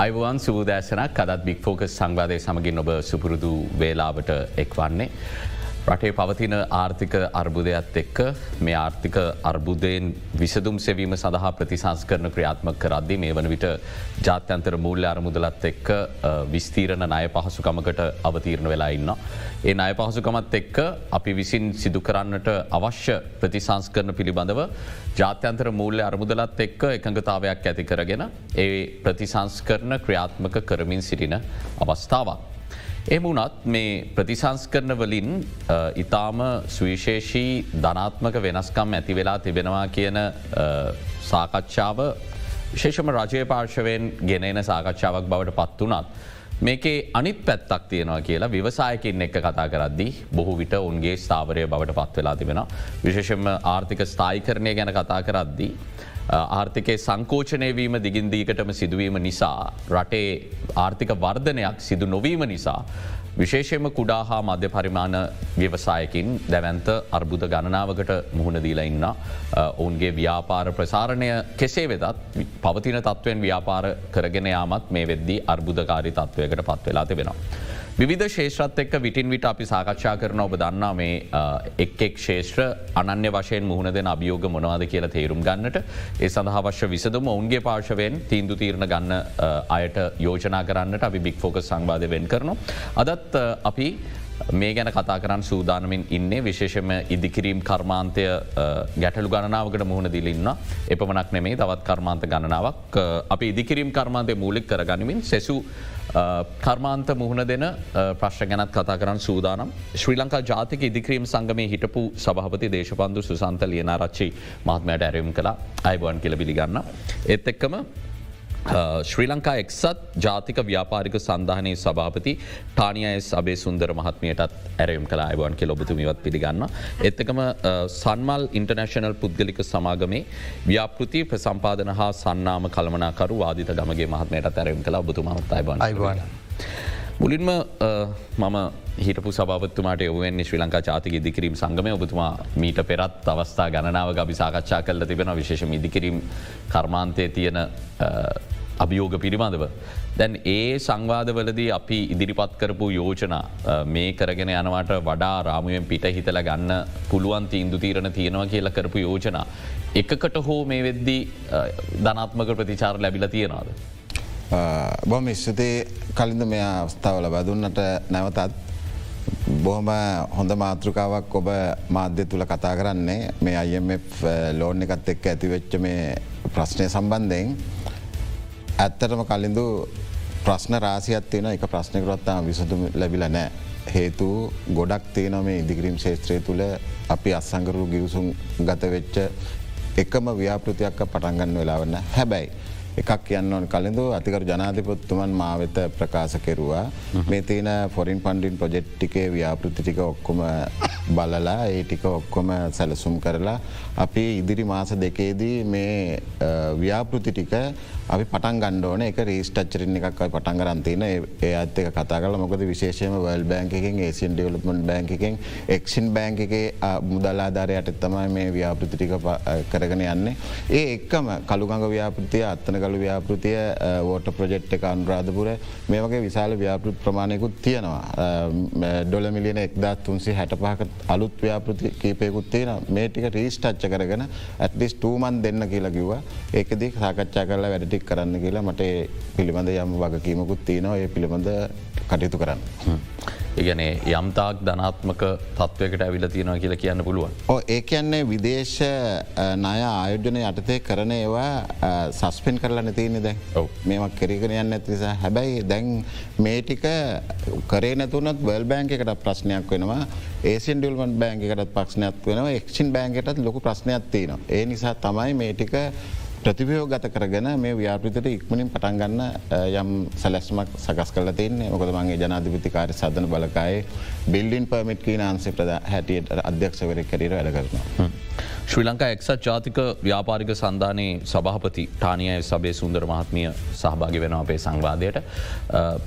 Ivan සූදෑසනක් අදත් බික් focus සංවාධය සමගින් ඔබ සුපුරුදු වේලාවට එක්වන්නේ. රටේ පවතින ආර්ථික අර්බුදයක්ත් එක්ක මේ ආර්ථික අර්බුදයෙන් විසදුම් සෙවීම සඳහා ප්‍රතිසංස් කරන ක්‍රියාත්මක කරද්දි මේ වන විට ජාත්‍යන්තර මූල්‍ය අරමුදලත් එක්ක විස්තීරණ ණය පහසුකමකට අවතීරණ වෙලා ඉන්න. ඒ අය පහසුකමත් එක්ක අපි විසින් සිදු කරන්නට අවශ්‍ය ප්‍රතිසංස් කරන පිළිබඳව ජාත්‍යන්තර මූල්‍ය අරමුදලත් එක්ක එකඟතාවයක් ඇති කරගෙන ඒ ප්‍රතිසංස් කරන ක්‍රියාත්මක කරමින් සිටින අවස්ථාවක්. එමුණත් මේ ප්‍රතිසංස් කරන වලින් ඉතාම සුවිශේෂී ධනාත්මක වෙනස්කම් ඇති වෙලා තිබෙනවා කියන සාකච්ඡාව විශේෂම රජය පාර්ශවයෙන් ගෙනෙන සාකච්ඡාවක් බවට පත් වනත්. මේකේ අනිත් පැත්තක් තියෙනවා කියලා විවසායකින් එක්ක කතා කරද්දී බොහෝ විට උන්ගේ ස්ථාවරය බවට පත් වෙලා තිබෙන. විශේෂම ආර්ථික ස්ථායිකරණය ගැන කතා කරද්දී. ආර්ථිකය සංකෝචනයවීම දිගින්දීකටම සිදුවීම නිසා රටේ ආර්ථික වර්ධනයක් සිදු නොවීම නිසා. විශේෂයම කුඩා හා මධ්‍ය පරිමාණ ව්‍යවසායකින් දැවන්ත අර්බුද ගණනාවකට මුහුණ දීලා ඉන්න. ඔවුන්ගේ ව්‍යාපාර ප්‍රසාරණය කෙසේ වෙදත් පවතින තත්ත්වයෙන් ව්‍යාපාර කරගෙන යාමත් මේ වෙද්දී අර්බුදකාරි තත්ත්වයකට පත්වෙලා තිබෙනවා. විධ ශේෂත්‍රත් එක්ක විටින් විට අපි සාකච්ඡා කරන ඔබ දන්නා මේ එක් එක් ශේෂත්‍ර අනන්‍ය වශයෙන් මුහුණ දෙන අභියෝග මොනවාද කියලා තේරුම් ගන්නට ඒ සඳහාවශ්‍ය විසදම ඔවුන්ගේ පාර්ශවයෙන් තීන්දු තීරණ ගන්න අයට යෝජනා කරන්නට අපි බික් ෆෝක සංවාධ වෙන් කරනවා. අදත් අපි මේ ගැන කතා කරන්න සූදානමින් ඉන්නේ. විශේෂම ඉදිකිරීම් කර්මාන්තය ගැටලු ගණනාවකට මුහුණ දිලින්න එපමනක් නෙමේ තවත් කර්මාන්ත ගණනාවක්. අපි ඉදිකිරීම් කර්මාන්තය මූලික් කර ගනිමින් සෙසු කර්මාන්ත මුහුණ දෙන ප්‍රශ්්‍ර ගැනත් කතා කරන්න සූදානම්. ශ්‍රී ලංකා ජාතික ඉදික්‍රීම් සංගමය හිටපු සභහපති දේශපන්දු සුසන්ත ලියනාරච්චි මහත්මයට ඇරයුම් කලා අයිබුවන් කියල පිළිගන්න. එත් එක්කම ශ්‍රී ලංකා එක්සත් ජාතික ව්‍යාපාරික සඳහනයේ සභාපති ටානියස් අබේ සුන්දර මහත්මයටත් ඇරයම් කලා අයවන් කෙ ඔබතුමිවත් පිළිගන්න. එත්තකම සන්මල් ඉන්ටර්නශනල් පුද්ගලික සමාගමේ ව්‍යාපෘති ප්‍රසම්පාදන හා සන්නාම කළමනාකරු වාදිත ගමගේ මහත්මයට ඇරයම් කලා ඔබතුමත් අයිබන් අයිවාන. මුලින්ම මම හිටපු සභාවත්තුමාට ඔවෙන්නේ ශ්‍රී ලංකා ජාතික ඉදිකිරීම් සංගමය ඔබතුමා මීට පෙරත් අවස්ථා ගණනාව ගබි සාකච්ඡා කල්ල තිබෙන විශේෂ ඉදිකිරීම් කර්මාන්තය තියෙන අභියෝග පිළිබඳව. දැන් ඒ සංවාදවලදී අපි ඉදිරිපත් කරපු යෝජනා මේ කරගෙන යනවට වඩා රාමුවෙන් පිට හිතල ගන්න පුළුවන් තීන්දු තීරණ තියෙනවා කියලා කරපු යෝජනා. එකකට හෝ මේ වෙද්දී ධනාත්මක ප්‍රතිචාර ලැබිල තියෙනවාද. බොම ස්තුතියි කලින්ද මේ අවස්ථාවල බැදුන්නට නැවතත් බොහොම හොඳ මාතෘකාවක් ඔබ මාධ්‍ය තුළ කතා කරන්නේ මේ IMF ලෝන් එකත් එක්ක ඇතිවෙච්ච මේ ප්‍රශ්නය සම්බන්ධයෙන් ඇත්තටම කලින්දු ප්‍රශ්න රාසියක් තියෙන එක ප්‍රශ්නකරොත්තා විසඳු ලැබිල නෑ. හේතු ගොඩක් තියෙන මේ ඉදිකිරීම් ශේත්‍රය තුළ අපි අත්සංකරු ගිවිසුම් ගත වෙච්ච එකම ව්‍යාපෘතියක් පටන්ගන්න වෙලාවන්න හැබැයි. එකක් කියන්න කලින්ඳ අතිකර ජනාධිපත්තුමන් මාවෙත ප්‍රකාශ කෙරවා මේ තියෙන ෆොරින් පන්ඩින් ප්‍රජෙට්ටිකේ ව්‍යාපෘතිටික ඔක්කොම බලලා ඒ ටික ඔක්කොම සැලසුම් කරලා අපි ඉදිරි මාස දෙකේදී මේ ව්‍යාපෘති ටික අපි පටන් ගණ්ඩෝන එක රීස්ටච්චරින් එකක් පටන් කරන්තින ඒ අත්තක කතා කල මොකද විශේෂම වල් බෑන්කින් ඒසින් ඩිවලපමට බෑන්කින් එක්ෂන් බෑන්කගේ මුදල්ලාධාරයට තමයි මේ ව්‍යාපෘතිටික කරගෙන යන්නේ. ඒ එක්කම කළුගඟ ව්‍යාපෘතිය අත්තන කළු ව්‍යාපෘතිය වෝට ප්‍රජෙට් එක අනුරාධපුර මේ වගේ විශාල ව්‍යාපෘත් ප්‍රමාණයකුත් තියෙනවා. ඩොල මිලියන එක්දත් තුන්සේ හැට පහක අලුත් ව්‍යාපෘති කීපයකුත් තියෙන මේ ටික රීස්ටච්ච කරගෙන ඇත්ලිස් ටූමන් දෙන්න කියලා කිව්වා. ඒකදී සාකච්ඡා කරලා වැඩටි ටික් කරන්න කියලා මට පිළිබඳ යම් වගකීමකුත් තියෙනවා. ඒ පිළිබඳ කටයුතු කරන්න. ඉගැනේ යම්තාක් ධනාත්මක තත්වයකට ඇවිල තියෙනවා කියලා කියන්න පුළුවන්. ඕ ඒ කියන්නේ විදේශ නය ආයෝජන යටතේ කරන ඒවා සස්පෙන් කරලා නැතියනෙ දැ මේමක් කෙරගෙන යන්න ඇතිසා හැබැයි දැන් මේටික කරේ නැතුනත් බල් බෑංකකට ප්‍රශ්නයක් වෙනවා. ඒසින් ඩිල්මන් බෑංකටත් පක්ෂනයක් වෙනවා. එක්ෂන් බෑංකටත් ලොකු ප්‍රශ්නයක් තියෙනවා. ඒ නිසා තමයි මේටික ප්‍රතිපයෝ ගත කරගෙන මේ ව්‍යාපෘතට ඉක්මනින් පටන්ගන්න යම් සැලැස්මක් සකස් කල තින්නේ මොකද මගේ ජනාධිපතිකාර සධන බලකායි බිල්ඩින් පර්මිට් කී නාන්සේ ප්‍රද හැටියට අධ්‍යක්ෂවරක් කරීර වැඩ කරනවා. ශ්‍රී ලංකා එක්සත් ජාතික ව්‍යාපාරික සන්ධානයේ සභහපති ටානියය සබේ සුන්දර මහත්මිය සහභාගි වෙන අපේ සංවාදයට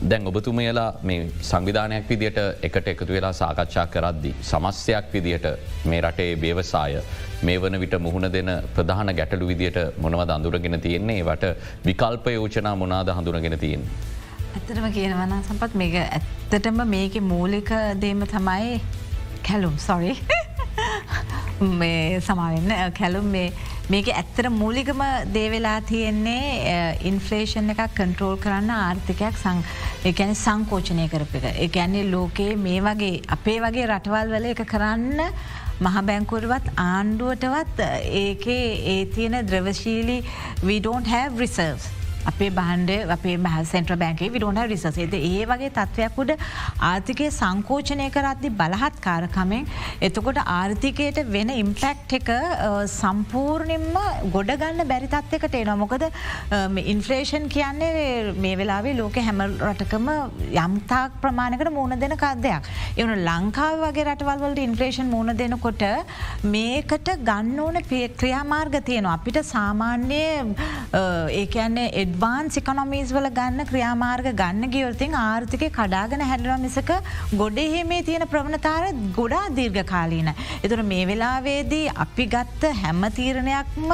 දැන් ඔබතුමයලා මේ සංවිධානයක් විදියට එකට එකතු වෙලා සාකච්ඡා කරද්දි. සමස්්‍යයක් විදියට මේ රටේ බේවසාය මේ වන විට මුහුණ දෙන ප්‍රධාන ගැටලු විදියට මොනවද අඳුරගෙන තියෙන්නේ වට විකල්ප යෝජනා මොනාද හඳුරගෙන තියෙන්. ඇත්තටම කියනවන සම්පත් මේක ඇත්තටම මේක මූලික දේම තමයි කැලුම් සොරි මේ සමාවෙන්න කැලුම් මේක ඇත්තර මූලිකම දේවෙලා තියෙන්නේ ඉන්ෆලේෂන් එකක් කන්ට්‍රෝල් කරන්න ආර්ථිකයක් සං එකැන සංකෝචනය කරපික. එකැන්නේ ලෝකයේ මේ වගේ අපේ වගේ රටවල් වල එක කරන්න මහ බැංකුවරුවත් ආණ්ඩුවටවත් ඒකේ ඒ තියෙන ද්‍රවශීලී we don't have reserves. අපේ බහන්ඩ අපේ මහ සෙන්ට්‍ර බැංකේ විඩෝන රිසේද ඒ වගේ තත්ත්වයක්කුඩ ආර්ථිකය සංකෝචනය කරද්දි බලහත් කාරකමෙන් එතකොට ආර්ථිකයට වෙන ඉම්පැක්් එක සම්පූර්ණින්ම ගොඩගන්න බැරිතත්වකට එනවා. මොකද ඉන්ෆලේෂන් කියන්නේ මේ වෙලාවේ ලෝක හැම රටකම යම්තාක් ප්‍රමාණකට මුණ දෙන කදයක්. එවන ලංකාව වගේ රටවල්වලට ඉන්ෆලේෂන් මුණ දෙනකොට මේකට ගන්න ඕන ක්‍රියාමාර්ග තියෙනවා. අපිට සාමාන්‍ය ඒකන්නේ එඩ එඩ්වාන් සිකනොමීස් වල ගන්න ක්‍රියාමාර්ග ගන්න ගියවතින් ආර්ථිකය කඩාගෙන හැඩලවා මිසක ගොඩහෙමේ තියෙන ප්‍රවණතාර ගොඩා දීර්ඝ කාලීන. එතුර මේ වෙලාවේදී අපි ගත්ත හැම්ම තීරණයක්ම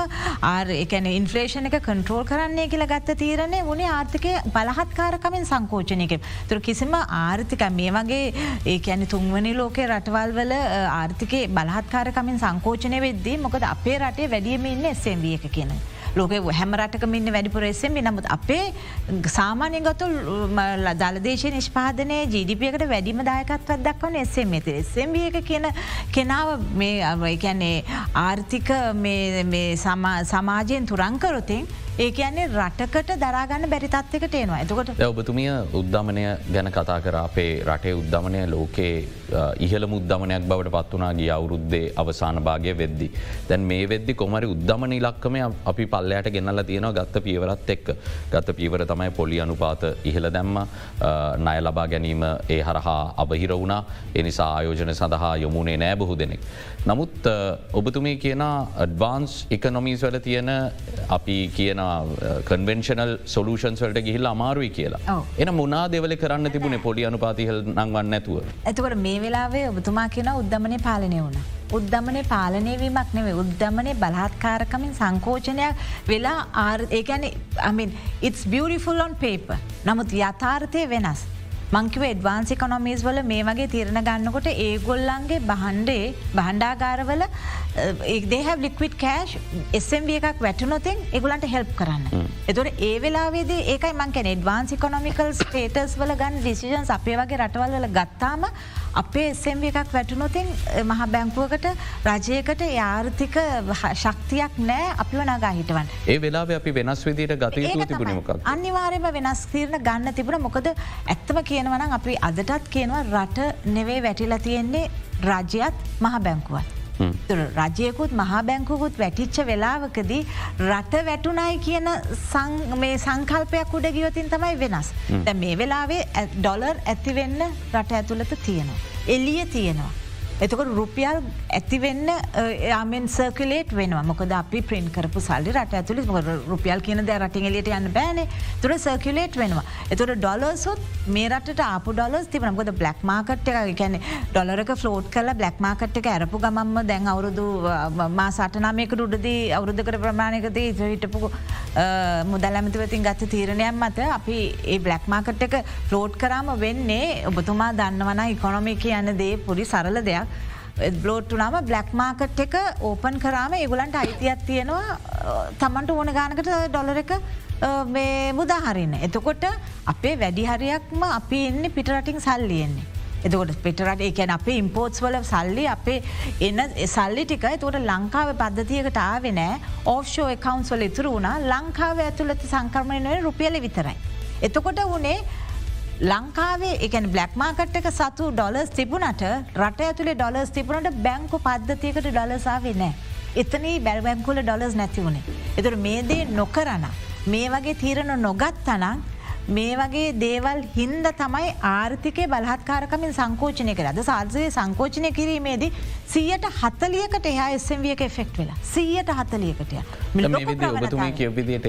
ආර්කන ඉන්ෆලේෂන එක කන්ට්‍රෝල් කරන්නේ කියල ගත්ත තීරණය වුණේ ආර්ථිකය බලහත්කාරකමින් සංකෝචනයක. තුර කිසිම ආර්ථික මේ වගේ ඒකැන තුන්වනි ලෝකේ රටවල් වල ආර්ථිකය බලහත්කාරකමින් සංකෝචනය වෙද්දී මොකද අපේ රටේ වැඩියම ඉන්න එස්සෙන්විය එක කියන. ලෝක හැම රටකමින්න වැඩිපුර එසෙම නමුත් අපේ සාමානය ගොතු දලදේශය නිෂ්පාදනය ජීඩිපියකට වැඩිම දායකත්වත් දක්වන එසෙම ඇති එසෙම එක කියන කෙනාව මේ කියන්නේ ආර්ථික සමාජයෙන් තුරංකරොතින් ඒ කියන්නේ රටකට දරාගන්න බැරිතත්වකට එනවා. ඇතකොට ඔබතුමිය උද්ධමනය ගැන කතා කර. අපේ රටේ උද්ධමනය ලෝකයේ ඉහල මුද්ධමනයක් බවට පත් වනා ගිය අවුරුද්දේ අවසාන භාගය වෙද්දි. දැන් මේ වෙද්දි කොමරි උද්ධමන ඉලක්කම අපි පල්ලයට ගෙනල්ල තියෙනවා ගත්ත පියවරත් එක්ක ගත පීවර තමයි පොලි අනුපාත ඉහළ දැම්ම නය ලබා ගැනීම ඒ හරහා අබහිර වුණා එනිසා ආයෝජන සඳහා යොමුණේ නෑ බොහෝ දෙනෙක්. නමුත් ඔබතුමේ කියන ඩ්වාන්ස් එකනොමීස් වල තියෙන අපි කියන කන්වෙන්ශනල් සොලූෂන්ස් වලට ගිහිල් අමාරුයි කියලා එන මුණනා දෙවල කරන්න තිබුණේ පොඩි අනුපාතිහල් නංවන්න ඇතුව. ඇතකට මේ වෙලාවේ ඔබතුමා කියෙන උද්දමනය පාලනය වුණ. උද්දමනය පාලනයවීමක් නෙවේ උද්දමනය බලහත්කාරකමින් සංකෝචනයක් වෙලා ඒකැන අමින් it's beautiful on paper. නමුත් යථාර්ථය වෙනස්. මංකිව එඩ්වාන්සි කොනොමිස් වල මේ වගේ තිරණ ගන්නකොට ඒගොල්ලන්ගේ බහන්්ඩේ බහන්්ඩාගාරවල ඒදේ ලික්විට කෑශ් එස්ම්ිය එකක් වැටනොතින් එගුලන්ට හෙල්ප් කරන්න. එතුට ඒ වෙලාවේද ඒකයි මංකැන එඩ්වාන්සි කොනොමිකල් ස්ටේටස් වල ගන්න ඩිසිජන්ස් අපේ වගේ රටවල් වල ගත්තාම අපේ එසම්ව එකක් වැටනොතින් මහ බැංකුවකට රජයකට යාර්ථික ශක්තියක් නෑ අපිව නගා හිටවන්. ඒ වෙලා අපි වෙනස් විදිට ගත තිබුණමක්. අනිවාරයම වෙනස් තීරණ ගන්න තිබුණ මොකද ඇත්තම කියනවනම් අපි අදටත් කියනවා රට නෙවේ වැටිලා තියෙන්නේ රජයත් මහ බැංකුවත්. රජයකුත් මහා බැංකුකුත් වැටිච්ච වෙලාවකදී රට වැටුනයි කියන මේ සංකල්පයක් උඩ ගියවතින් තමයි වෙනස්. මේ වෙලාවේ ඩොලර් ඇතිවෙන්න රට ඇතුළත තියෙනවා. එලිය තියෙනවා. එතකොට රුපියල් ඇතිවෙන්න යාමෙන් සර්කලේට වෙනවා. මොකද අපි ප්‍රින් කරපු සල්ලි රට ඇතුලි රුපියල් කියන ද රටිගලට යන්න බෑන. තුර සර්කලේට් වෙනවා. එතුර ඩොලර්සුත් මේ රට අප ඩොලස් තිබන ගොද බ්ලක් මාකට් එක ගැන ඩොලරක ෆලෝට් කල බ්ලක් මාකට් එක ඇරපු ගමම්ම දැන් අවුරුදු මා සටනාමයක උඩදී අවුරුද්ධකට ප්‍රමාණයකද හිටපු මුදල් ඇමතිවතින් ගත්ත තීරණයක් මත අපි ඒ බ්ලක් මාකට් එක ෆලෝට් කරාම වෙන්නේ. ඔබතුමා දන්නවන ඉකොනොමි කියන්න දේ පුරි සරල දෙයක්. බ්ලෝට්ටුනාම බ්ලක් මාකට් එක ඕපන් කරාම ඒගුලන්ට අයිතියක් තියෙනවා තමන්ට ඕන ගානකට ඩොලර එක මුදාහරින්න. එතකොට අපේ වැඩිහරයක්ම අපි එන්න පිටරටින් සල්ලියෙන්නේ. එතකොට පිටරට ඒකැන අපේ ඉම්පෝට්ස් වල සල්ලි අපේ එන්න සල්ලි ටික තොට ලංකාව පද්ධතියකට ආවෙනෑ ඕෆ්ෂෝ එකකවන්ස් වල ඉතුරු වුණා ලංකාව ඇතුළත සංකර්මණය රුපියල විතරයි. එතකොට වනේ ලංකාවේ එකන බ්ලක් මාකට් එක සතු ඩොලස් තිබුණට රට ඇතුළේ ඩොලස් තිබුණට බැංකු පද්ධතියකට ඩොලසාාවේ නෑ. එතනී බැල්බැංකුල ඩොලස් නැතිවුණේ. එතුර මේදේ නොකරන. මේ වගේ තීරණ නොගත් තනං මේ වගේ දේවල් හින්ද තමයි ආර්ථිකය බලහත්කාරකමින් සංකෝචනය කර අද සාර්සය සංකෝචනය කිරීමේදී සීයට හතලියකට එහා එස්සම්වියක එෆෙක්් වෙලා සීයට විදි ඔබතුමී කියවිදිට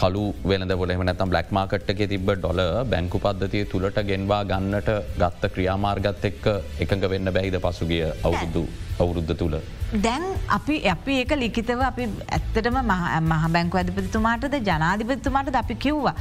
කලු වෙනද ොල එමනතම් බ්ලක් මාකට්ක තිබ ඩොල බැංකු පද්ධතිය තුළට ගෙන්වා ගන්නට ගත්ත ක්‍රියාමාර්ගත් එක්ක එකඟ වෙන්න බැහිද පසුගිය අවුරුදු අවුරුද්ධ තුළ. දැන් අපි අපි ඒක ලිකිතව අපි ඇත්තටම මහ බැංකු ඇධපතිතුමාටද ජනාධිපතිතුමාට අපි කිව්වා.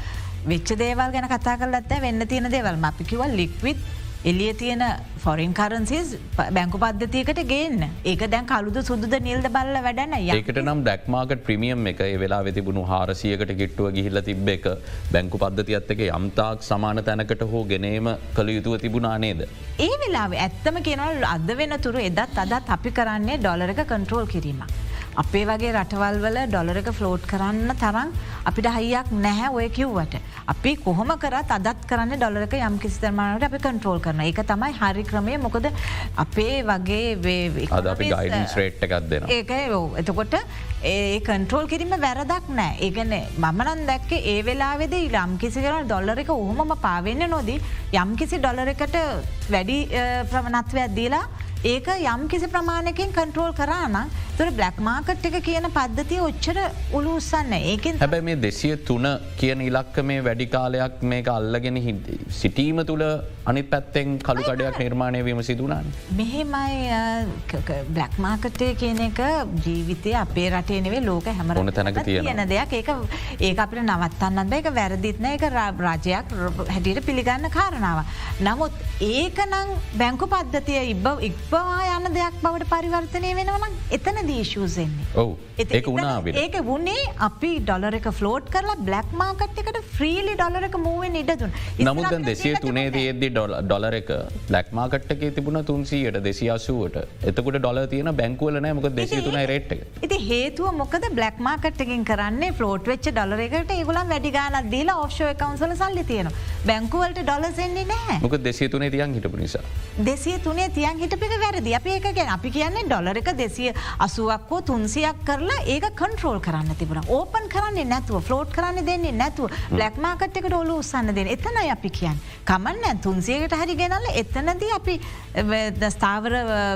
වෙච්ච දේවල් ගැන කතා කරලත් වෙන්න තියෙන දේවල් අපි කිවල් ලික්විත් එලිය තියෙන ෆොරින් කරන්සිස් බැංකු පද්ධතියකට ගේන්න ඒක දැන් කළුද සුදුද නිල්ද බල්ල වැඩන ඒකට නම් ඩක්මාගට ප්‍රමියම් එක වෙලා වෙතිබුණු හාරසියකට ගිට්ටුව ගිහිල්ල තිබ්බ එක බැංකු පද්ධතියත්තක යම්තාක් සමාන තැනකට හෝ ගෙනීම කළ යුතුව තිබුණා නේද. ඒ වෙලා ඇත්තම කෙනවල් අද වෙන තුරු එදත් අදත් අපි කරන්නේ ඩොලරක කන්ට්‍රෝල් කිරීම. අපේ වගේ රටවල් වල ඩොලරක ෆලෝට් කරන්න තරම් අපිට හයියක් නැහැ ඔය කිව්වට. අපි කොහොම කරත් අදත් කරන්න ඩොලරක යම් කිසිතරමානට අපි කන්ට්‍රෝල් කරන එක තමයි හරි ක්‍රමය. මොකද අපේ වගේ අද අපි ගයිඩන්ස් රේට් එකක් දෙෙන ඒක එතකොට ඒ කන්ට්‍රෝල් කිරීම වැරදක් නෑ. ඒගන මමනන් දැක්ක ඒ වෙලාවෙද යම් කිසි කරන ඩොල්ලර එක ඔහොම පාවෙන්න නොදී යම් කිසි ඩොලර එකට වැඩි ප්‍රමණත්වයක් දීලා ඒක යම් කිසි ප්‍රමාණයකින් කන්ට්‍රෝල් කරන්න තුර බ්ලක් මාකට් එක කියන පද්ධතිය ඔච්චර උළු උත්සන්න ඒකෙන් හැබැ මේ දෙසිය තුන කියන ඉලක්ක මේ වැඩි කාලයක් මේක අල්ලගෙන හිද සිටීම තුළ අනි පැත්තෙන් කළුකඩයක් නිර්මාණය වීම සිදුනාන්. මෙහෙමයි බ්ලක් මාකටේ කියන එක ජීවිතය අපේ රටේ නෙවේ ලෝක හැමර ඕන තැනක තියෙන දෙයක්. ඒක ඒ අපට නවත්තන්නද එක වැරදිත්න එක රාජයක් හැටියට පිළිගන්න කාරණාව. නමුත් ඒකනං බැංකු පද්ධතිය ඉබ ඉක්පවා යන දෙයක් බවට පරිවර්තනය වෙනවනම් එතන දීශූසෙන්නේ. ඔවු. ඒක වුණා ඒක වුණේ අපි ඩොලර එක ෆලෝට් කරලා බ්ලක් මාකට් එකට ෆ්‍රීලි ඩොලර එක මුවෙන් ඉඩදුන් නමුත් දෙසිය තුනේ දේදදි ඩොලර එක. බ්ලක් මාකට්ක තිබුණ තුන්සීයට දෙසි අසුවට එතකට ඩොල තියන බැංකුවලන මොක දෙසි තුන රේට් ඉති හේතුව මොකද බ්ලක් මාකට්කින් කරන්නේ? ෆලෝට් වෙච් ඩොලරකට ඒගුලන් වැඩිගානක් දීලා ඔෆ්ෂෝ කවන්සල සල්ලි තියෙන බැංකුවලට ඩොලසෙන්නේ නෑ මොක දෙසිය තුනේ තියන් හිටපු නිසා. දෙසිය තුනේ තියන් හිටපික වැරදි. අප ඒක ගැන අපි කියන්නේ ඩොලර එක දෙසිය අසුවක් හෝ තුන්සියක් කරලා ඒක කන්ට්‍රෝල් කරන්න තිබුණ. ඕපන් කරන්නේ නැතුව ෆලෝට් කරන්න දෙන්නේ නැතුව බ්ලක්මාකට් එකට ඔලු උසන්න දෙන එතනයි අපි කියන් කමන්න තුන්සියකට හරි ගෙනල්ල එතනද අපි ස්ථාවර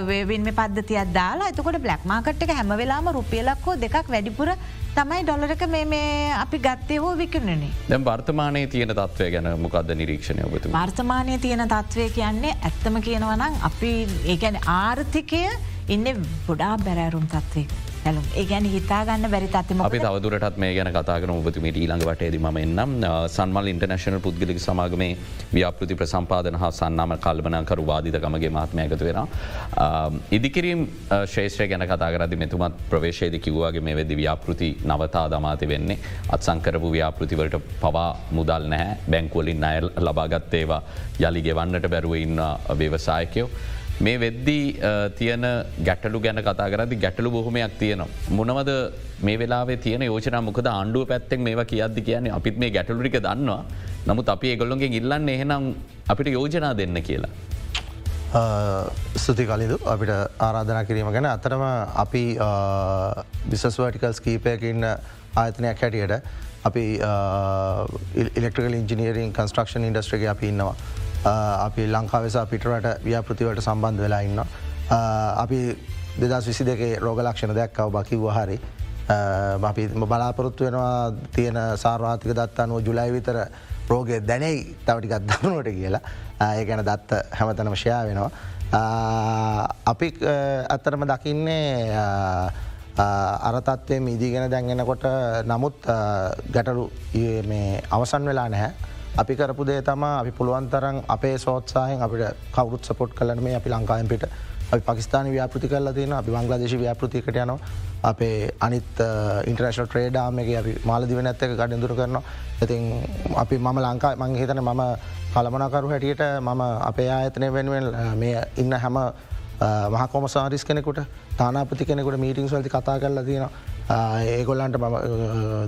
වේවින්ම පද්ධතියක් දාලා එතකොට බ්ලක්මාකට් එක හැම වෙලාම රුපියලක් හෝ දෙකක් වැඩිපුර තමයි ඩොලරක මේ අපි ගත්තය හෝ විකරණනේ දැම් වර්තමානය තියෙන තත්වය ගැන මොකක්ද නිරීක්ෂණය ඔබතු වර්තමානය තියෙන තත්වය කියන්නේ ඇත්තම කියනවනම් අපි ඒගැන ආර්ථිකය ඉන්න ගොඩා බැරෑරුම් තත්වේ. හැලුම් ඒ ගැන හිතාගන්න බැරි තත්ම අපි තවදුරටත් මේ ගැන කතාගන ඔබතුමට ඊළඟ වටේද ම එන්නම්. සන්මල් ඉන්ටර්නශනල් පුද්ගලික සමාගමේ ව්‍යාපෘති ප්‍රසම්පාදන හා සන්නම කල්බනකරු වාදිතකමගේ මාත්මයකතු වෙන. ඉදිකිරීම් ශේෂ්‍රය ගැන කතාරදි මෙතුමත් ප්‍රවේශයද කිව්වාගේ මේ වෙදි ව්‍යාපෘති නවතා දමාති වෙන්නේ. අත්සංකරපු ව්‍යාපෘතිවලට පවා මුදල් නැහැ. බැංකුවලින් අය ලබාගත්තේවා යළි ගෙවන්නට බැරුව ඉන්න ව්‍යවසායකයෝ. මේ වෙද්දී තියෙන ගැටලු ගැන කතා කරදි ගැටලු බොහොමයක් තියෙනවා. මොනවද මේ වෙලාේ තියන යෝජන මොකද ආණ්ඩුව පැත්තෙක් මේවා කියද්දි කියන්නේ අපිත් මේ ගැටලුරික දන්නවා නමුත් අපි ඒගොල්ලොන්ගේ ඉල්ලන්න එහෙනම් අපිට යෝජනා දෙන්න කියලා. ස්තුති කලිදු අපිට ආරාධනා කිරීම ගැන අතරම අපි බිසස් වටිකල්ස් කීපයකින්න ආයතනයක් හැටියට අපි ඉලෙක්ට්‍රිකල් ඉංජිනීරින් කන්ස්ට්‍රක්ෂන් ඉන්ඩස්ට්‍රගේ අපි ඉන්නවා. අපි ලංකාවෙසා පිටරට ව්‍යාපෘතිවට සම්බන්ධ වෙලා ඉන්න. අපි දෙදස් විසි දෙකේ රෝගලක්ෂණ දැක්කව බකිව්ව හරි. අපි බලාපොරොත්තු වෙනවා තියෙන සාර්වාතික දත්තනුව ජුලයි විතර රෝගය දැනෙයි තවටිකත් දමනුවට කියලා ඒ ගැන දත්ත හැමතනම ෂයා වෙනවා. අපි ඇත්තරම දකින්නේ අරතත්වය මීදීගෙන දැන්ගෙනකොට නමුත් ගැටලු අවසන් වෙලා නැහැ අපි කරපු දේ තම අපි පුළුවන්තරන් අපේ සෝත්සාහයෙන් අපිට කවරුත් සපොට් කලන මේ අපි ලංකායෙන් පිට. අපි පකිස්ාන ව්‍යාපෘති කරලා තියෙන අපි බංගලාදේශ ව්‍යාපෘතිකට යනවා. අපේ අනිත් ඉන්ට්‍රේශල් ට්‍රේඩාම එක අපි මාලදිව නැත්තක ගඩඳුර කරනවා. ඉතින් අපි මම ලංකා මං හිතන මම කළමනකරු හැටියට මම අපේ ආයතනය වෙනුවෙන් මේ ඉන්න හැම මහකොම සාරිස් කෙනෙකුට තානාපති කෙනෙකුට මීටිංස් වලති කතා කරලා තියෙනවා. ඒගොල්ලන්ට මම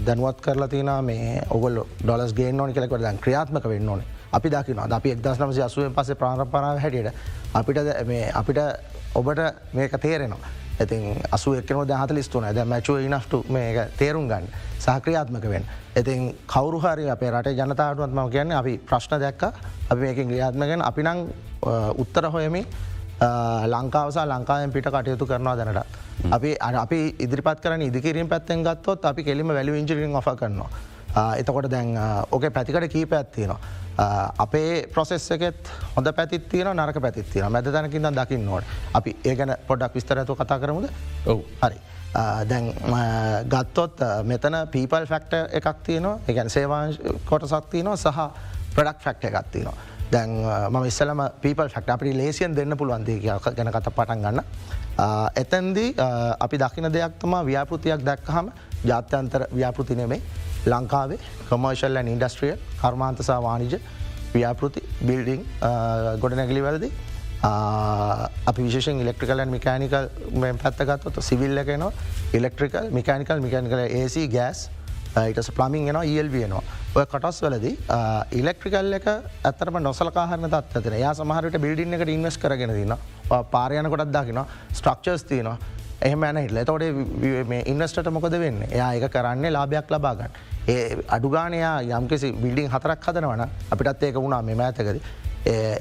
දැනුවත් කරලා තින මේ ඔගොල් ඩොලස් ගේ ඕනි කෙලෙකට දැන් ක්‍රියාත්මක වෙන්න ඕන. අපි දකින අපි එක්දස් නමසි අසුවෙන් පස ප්‍රාණපනාව හැටියට අපිට අපිට ඔබට මේක තේරෙනවා. ඇතින් අසු එක්නෝ දහත ලිස්තුන ද මැචුව ඉනස්ට මේ තේරුම් ගන්න. සහක්‍රියාත්මක වෙන්. ඉතින් කවරුහරි අපේ රට ජනතාවටම කියන්න අපි ප්‍රශ්න දැක්ක. අපි මේකින් ක්‍රියාත්මගෙන් අපි නං උත්තර හොයමින් ලංකාවසා ලංකාවෙන් පිට කටයුතු කරනවා දැනට. අපි අපි ඉදිරිපත් කරන ඉදිකිරීම පැත්තෙන් ගත්තොත් අපි කෙලිම වැලි ඉංජිරින් ඔ කරනවා. එතකොට දැන් ඕක පැතිකට කී පැත්තිනවා. අපේ ප්‍රොසෙස් එකෙත් හොඳ පැතිත්තින නරක පැතිත්තින මැද තැනකින් දකින්න නොට අපි ඒ ගැන පොඩක් විස්තරඇතු කතා කරමුද ඔවු හරි. දැන් ගත්තොත් මෙතන පීපල් ෆෙක්ට එකක් තියනවා එකැන සේවාං කොටසක් තියනවා සහ ප්‍රඩක් ෆෙක්ට එකක් තියනවා. දැන් ම ඉස්සලම පීපල් ෆෙක්ට අපි ලේසියන් දෙන්න පුළුවන්දේ ගැන කත පටන් ගන්න. එතැන්දී අපි දකින දෙයක් තම ව්‍යාපෘතියක් දැක්කහම ජාත්‍යන්තර ව්‍යාපෘතිනෙමේ ලංකාවේ කොමර්ශල් ඇන් ඉන්ඩස්ට්‍රිය කර්මාන්තසා වානිජ ව්‍යාපෘති බිල්ඩිං ගොඩනැගලි වැලදි අපි විශෂෙන් ඉලෙක්ට්‍රිකල් මිකනිකල් පැත්තගත්ත සිවිල්ල එකනවා electrical mechanical mechanical AC gas ඉටස plumbing එනවා ඒල්වියනවා ඔය කටස් වලදී ඉලෙක්ට්‍රිකල් එක ඇතරම නොසලකාහරන තත්වතන යා සමහරට බිල්ඩින්න එකට ඉන්වස් කරගෙන තින්න පාරයන කොටත් දකිනවා ස්ට්‍රක්චර්ස් තියනවා. එහම ඇන හිටල. තොට ඉන්වස්ට මොකද වෙන්න? එයා එක කරන්නේ ලාභයක් ලබාගන්න ඒ අඩුගානයා යම්කිසි බිල්ඩිං හතරක් හදනවන අපිටත් ඒක වුණා මෙම ඇතකද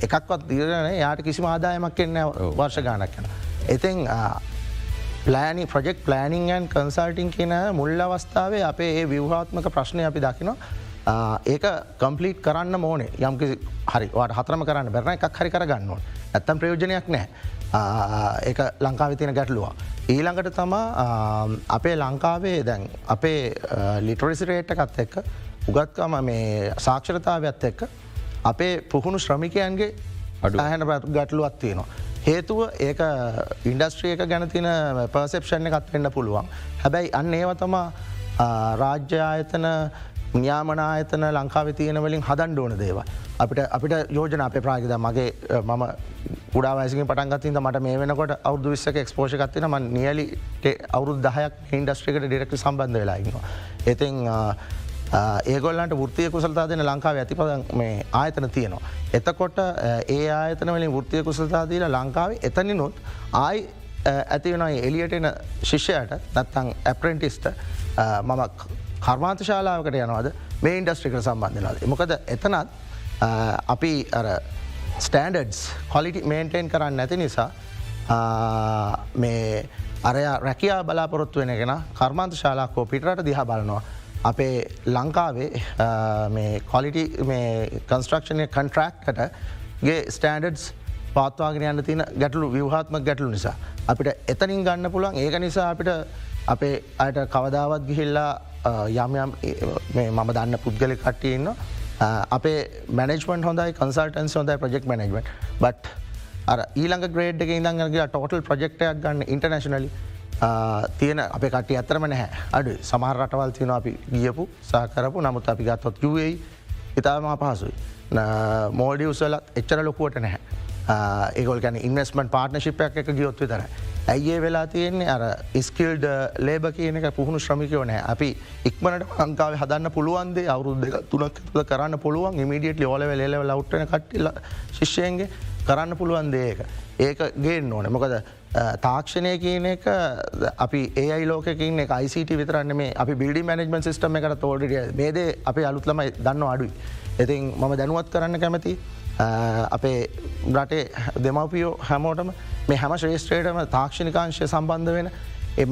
එකක්වත් දිරන යාට කිසි ආදායමක් එන්න වර්ෂ ගානක් යන. එතින් පලෑනි ප්‍රජෙක්් පලෑනිංගන් කන්සල්ටිං කියන මුල් අවස්ථාවේ අපේ ඒ විවහාත්මක ප්‍රශ්නය අපි දකිනවා. ඒක කම්පලිට් කරන්න මෝනේ යම්කි හරි වාට හතරම කරන්න බැරන එකක් හරි කරගන්නවා ඇත්තම් ප්‍රයෝජනයක් නෑ ඒ ලංකාව තියන ගැටලුවා. ඊළඟට තමා අපේ ලංකාවේ දැන් අපේ ලිටරිසිරේට් එකත් එක්ක උගත්කම මේ සාක්ෂරතාවත් එක්ක අපේ පුහුණු ශ්‍රමිකයන්ගේ අඩුහැන ගැටලුවත් තියෙනවා. හේතුව ඒක ඉන්ඩස්ට්‍රියක ගැන තින පර්සෙප්ෂණ එකත් වෙන්න පුළුවන්. හැබැයි අන්න ඒවතමා රාජ්‍ය ආයතන න්‍යාමනායතන ලංකාව තියෙන වලින් හදන් ඕන දේව. අපිට අපිට යෝජන අප ප්‍රාගද මගේ මම උඩාවසික පටන්ගත්තින්ද මට මේ වෙනකොට අවුදු විස්සක එක්ස්පෝෂකත්තින ම නියලි අවුරු දහයක් ඉන්ඩස්ට්‍රිකට ඩිරෙක්ට සම්බන්ධ වෙලාඉන්නවා. එතින් ඒගොල්ලන්ට ෘතිය කුසල්තා දෙන ලංකාව ඇතිපද මේ ආයතන තියනවා. එතකොට ඒ ආයතන වලින් ෘතිය කුසල්තාදීල ලංකාව එතනිනුත් ආයි ඇති වෙන එලියට එන ශිෂ්‍යයට නැත්තං ඇපරෙන්ටිස්ට මම කර්මාන්ත ශාලාවකට යනවාද මේ ඉන්ඩස්ට්‍රිකට සම්බන්ධනවාද. මොකද එතනත් අපි ස්ටන්ඩඩ්ස් කොලිටි මේන්ටේන් කරන්න නැති නිසා මේ අරය රැකයා බලාපොරොත්තු වෙනගෙන කර්මාන්ත ශාලාකෝ පිටට දිහා බලනවා. අපේ ලංකාවේ කොලිටි කන්ස්ට්‍රක්ෂණය කන්ට්‍රක්කට ගේ ස්ටන්ඩඩ්ස් පාත්වාගෙන යන්න තින ගැටලු විවහත්ම ගැටලු නිසා. අපිට එතනින් ගන්න පුළන් ඒක නිසා අපිට අපේ අයට කවදාවත් ගිහිල්ලා යම් යම් මම දන්න පුද්ගලි කට්ටියන්න අපේ මනජමන් හොඳයි කන්සල්ටන්ස් හොඳයි ප්‍රජෙක් මනජමට බට් අර ඊළඟ ග්‍රේඩ් එක ඉඳන්ගේ ටෝටල් ප්‍රජෙක්ටයක් ගන්න ඉන්ටර්නශනලි තියෙන අප කට ඇතරම නැහැ. අඩු සමහර රටවල් තියෙන අපි ගියපු සහකරපු නමුත් අපි ගත්තොත් යුවයි ඉතාම පහසුයි මෝඩි උසලත් එච්චර ලොකුවට නැහැ. ඒගොල් ගැන ඉන්වස්මට පාර්ටනශිපයක් එක ගියොත්ව තර ඇයිඒ වෙලා තියෙන්නේ? අර ඉස්කල්ඩ ලේබ කියන එක පුහුණු ශ්‍රමිකයෝ නෑ අපි ඉක්මනට අංකාව හදන්න පුළුවන්දේ අවුරුද් දෙක තුනක් තුළ කරන්න පුළුවන් ඉමිඩියට් ලෝල ලෙව ලවට්න කට්ටිල ශිෂ්‍යයන්ගේ. කරන්න පුළුවන් දේක. ඒක. ගේන්න ඕන. මොකද තාක්ෂණය කියන එක අපි ඒ ලෝකින් එක ICT විතරන්න මේ අපි බිඩි මනජමන් සිස්ටම එකට තෝඩිය මේද අපි අලුත්ලමයි දන්න අඩුයි. ඉතින් මම දැනුවත් කරන්න කැමති අපේ රටේ දෙමවපියෝ හැමෝටම මේ හැම ශ්‍රේෂත්‍රයටම තාක්ෂණිකාංශය සම්බන්ධ වෙන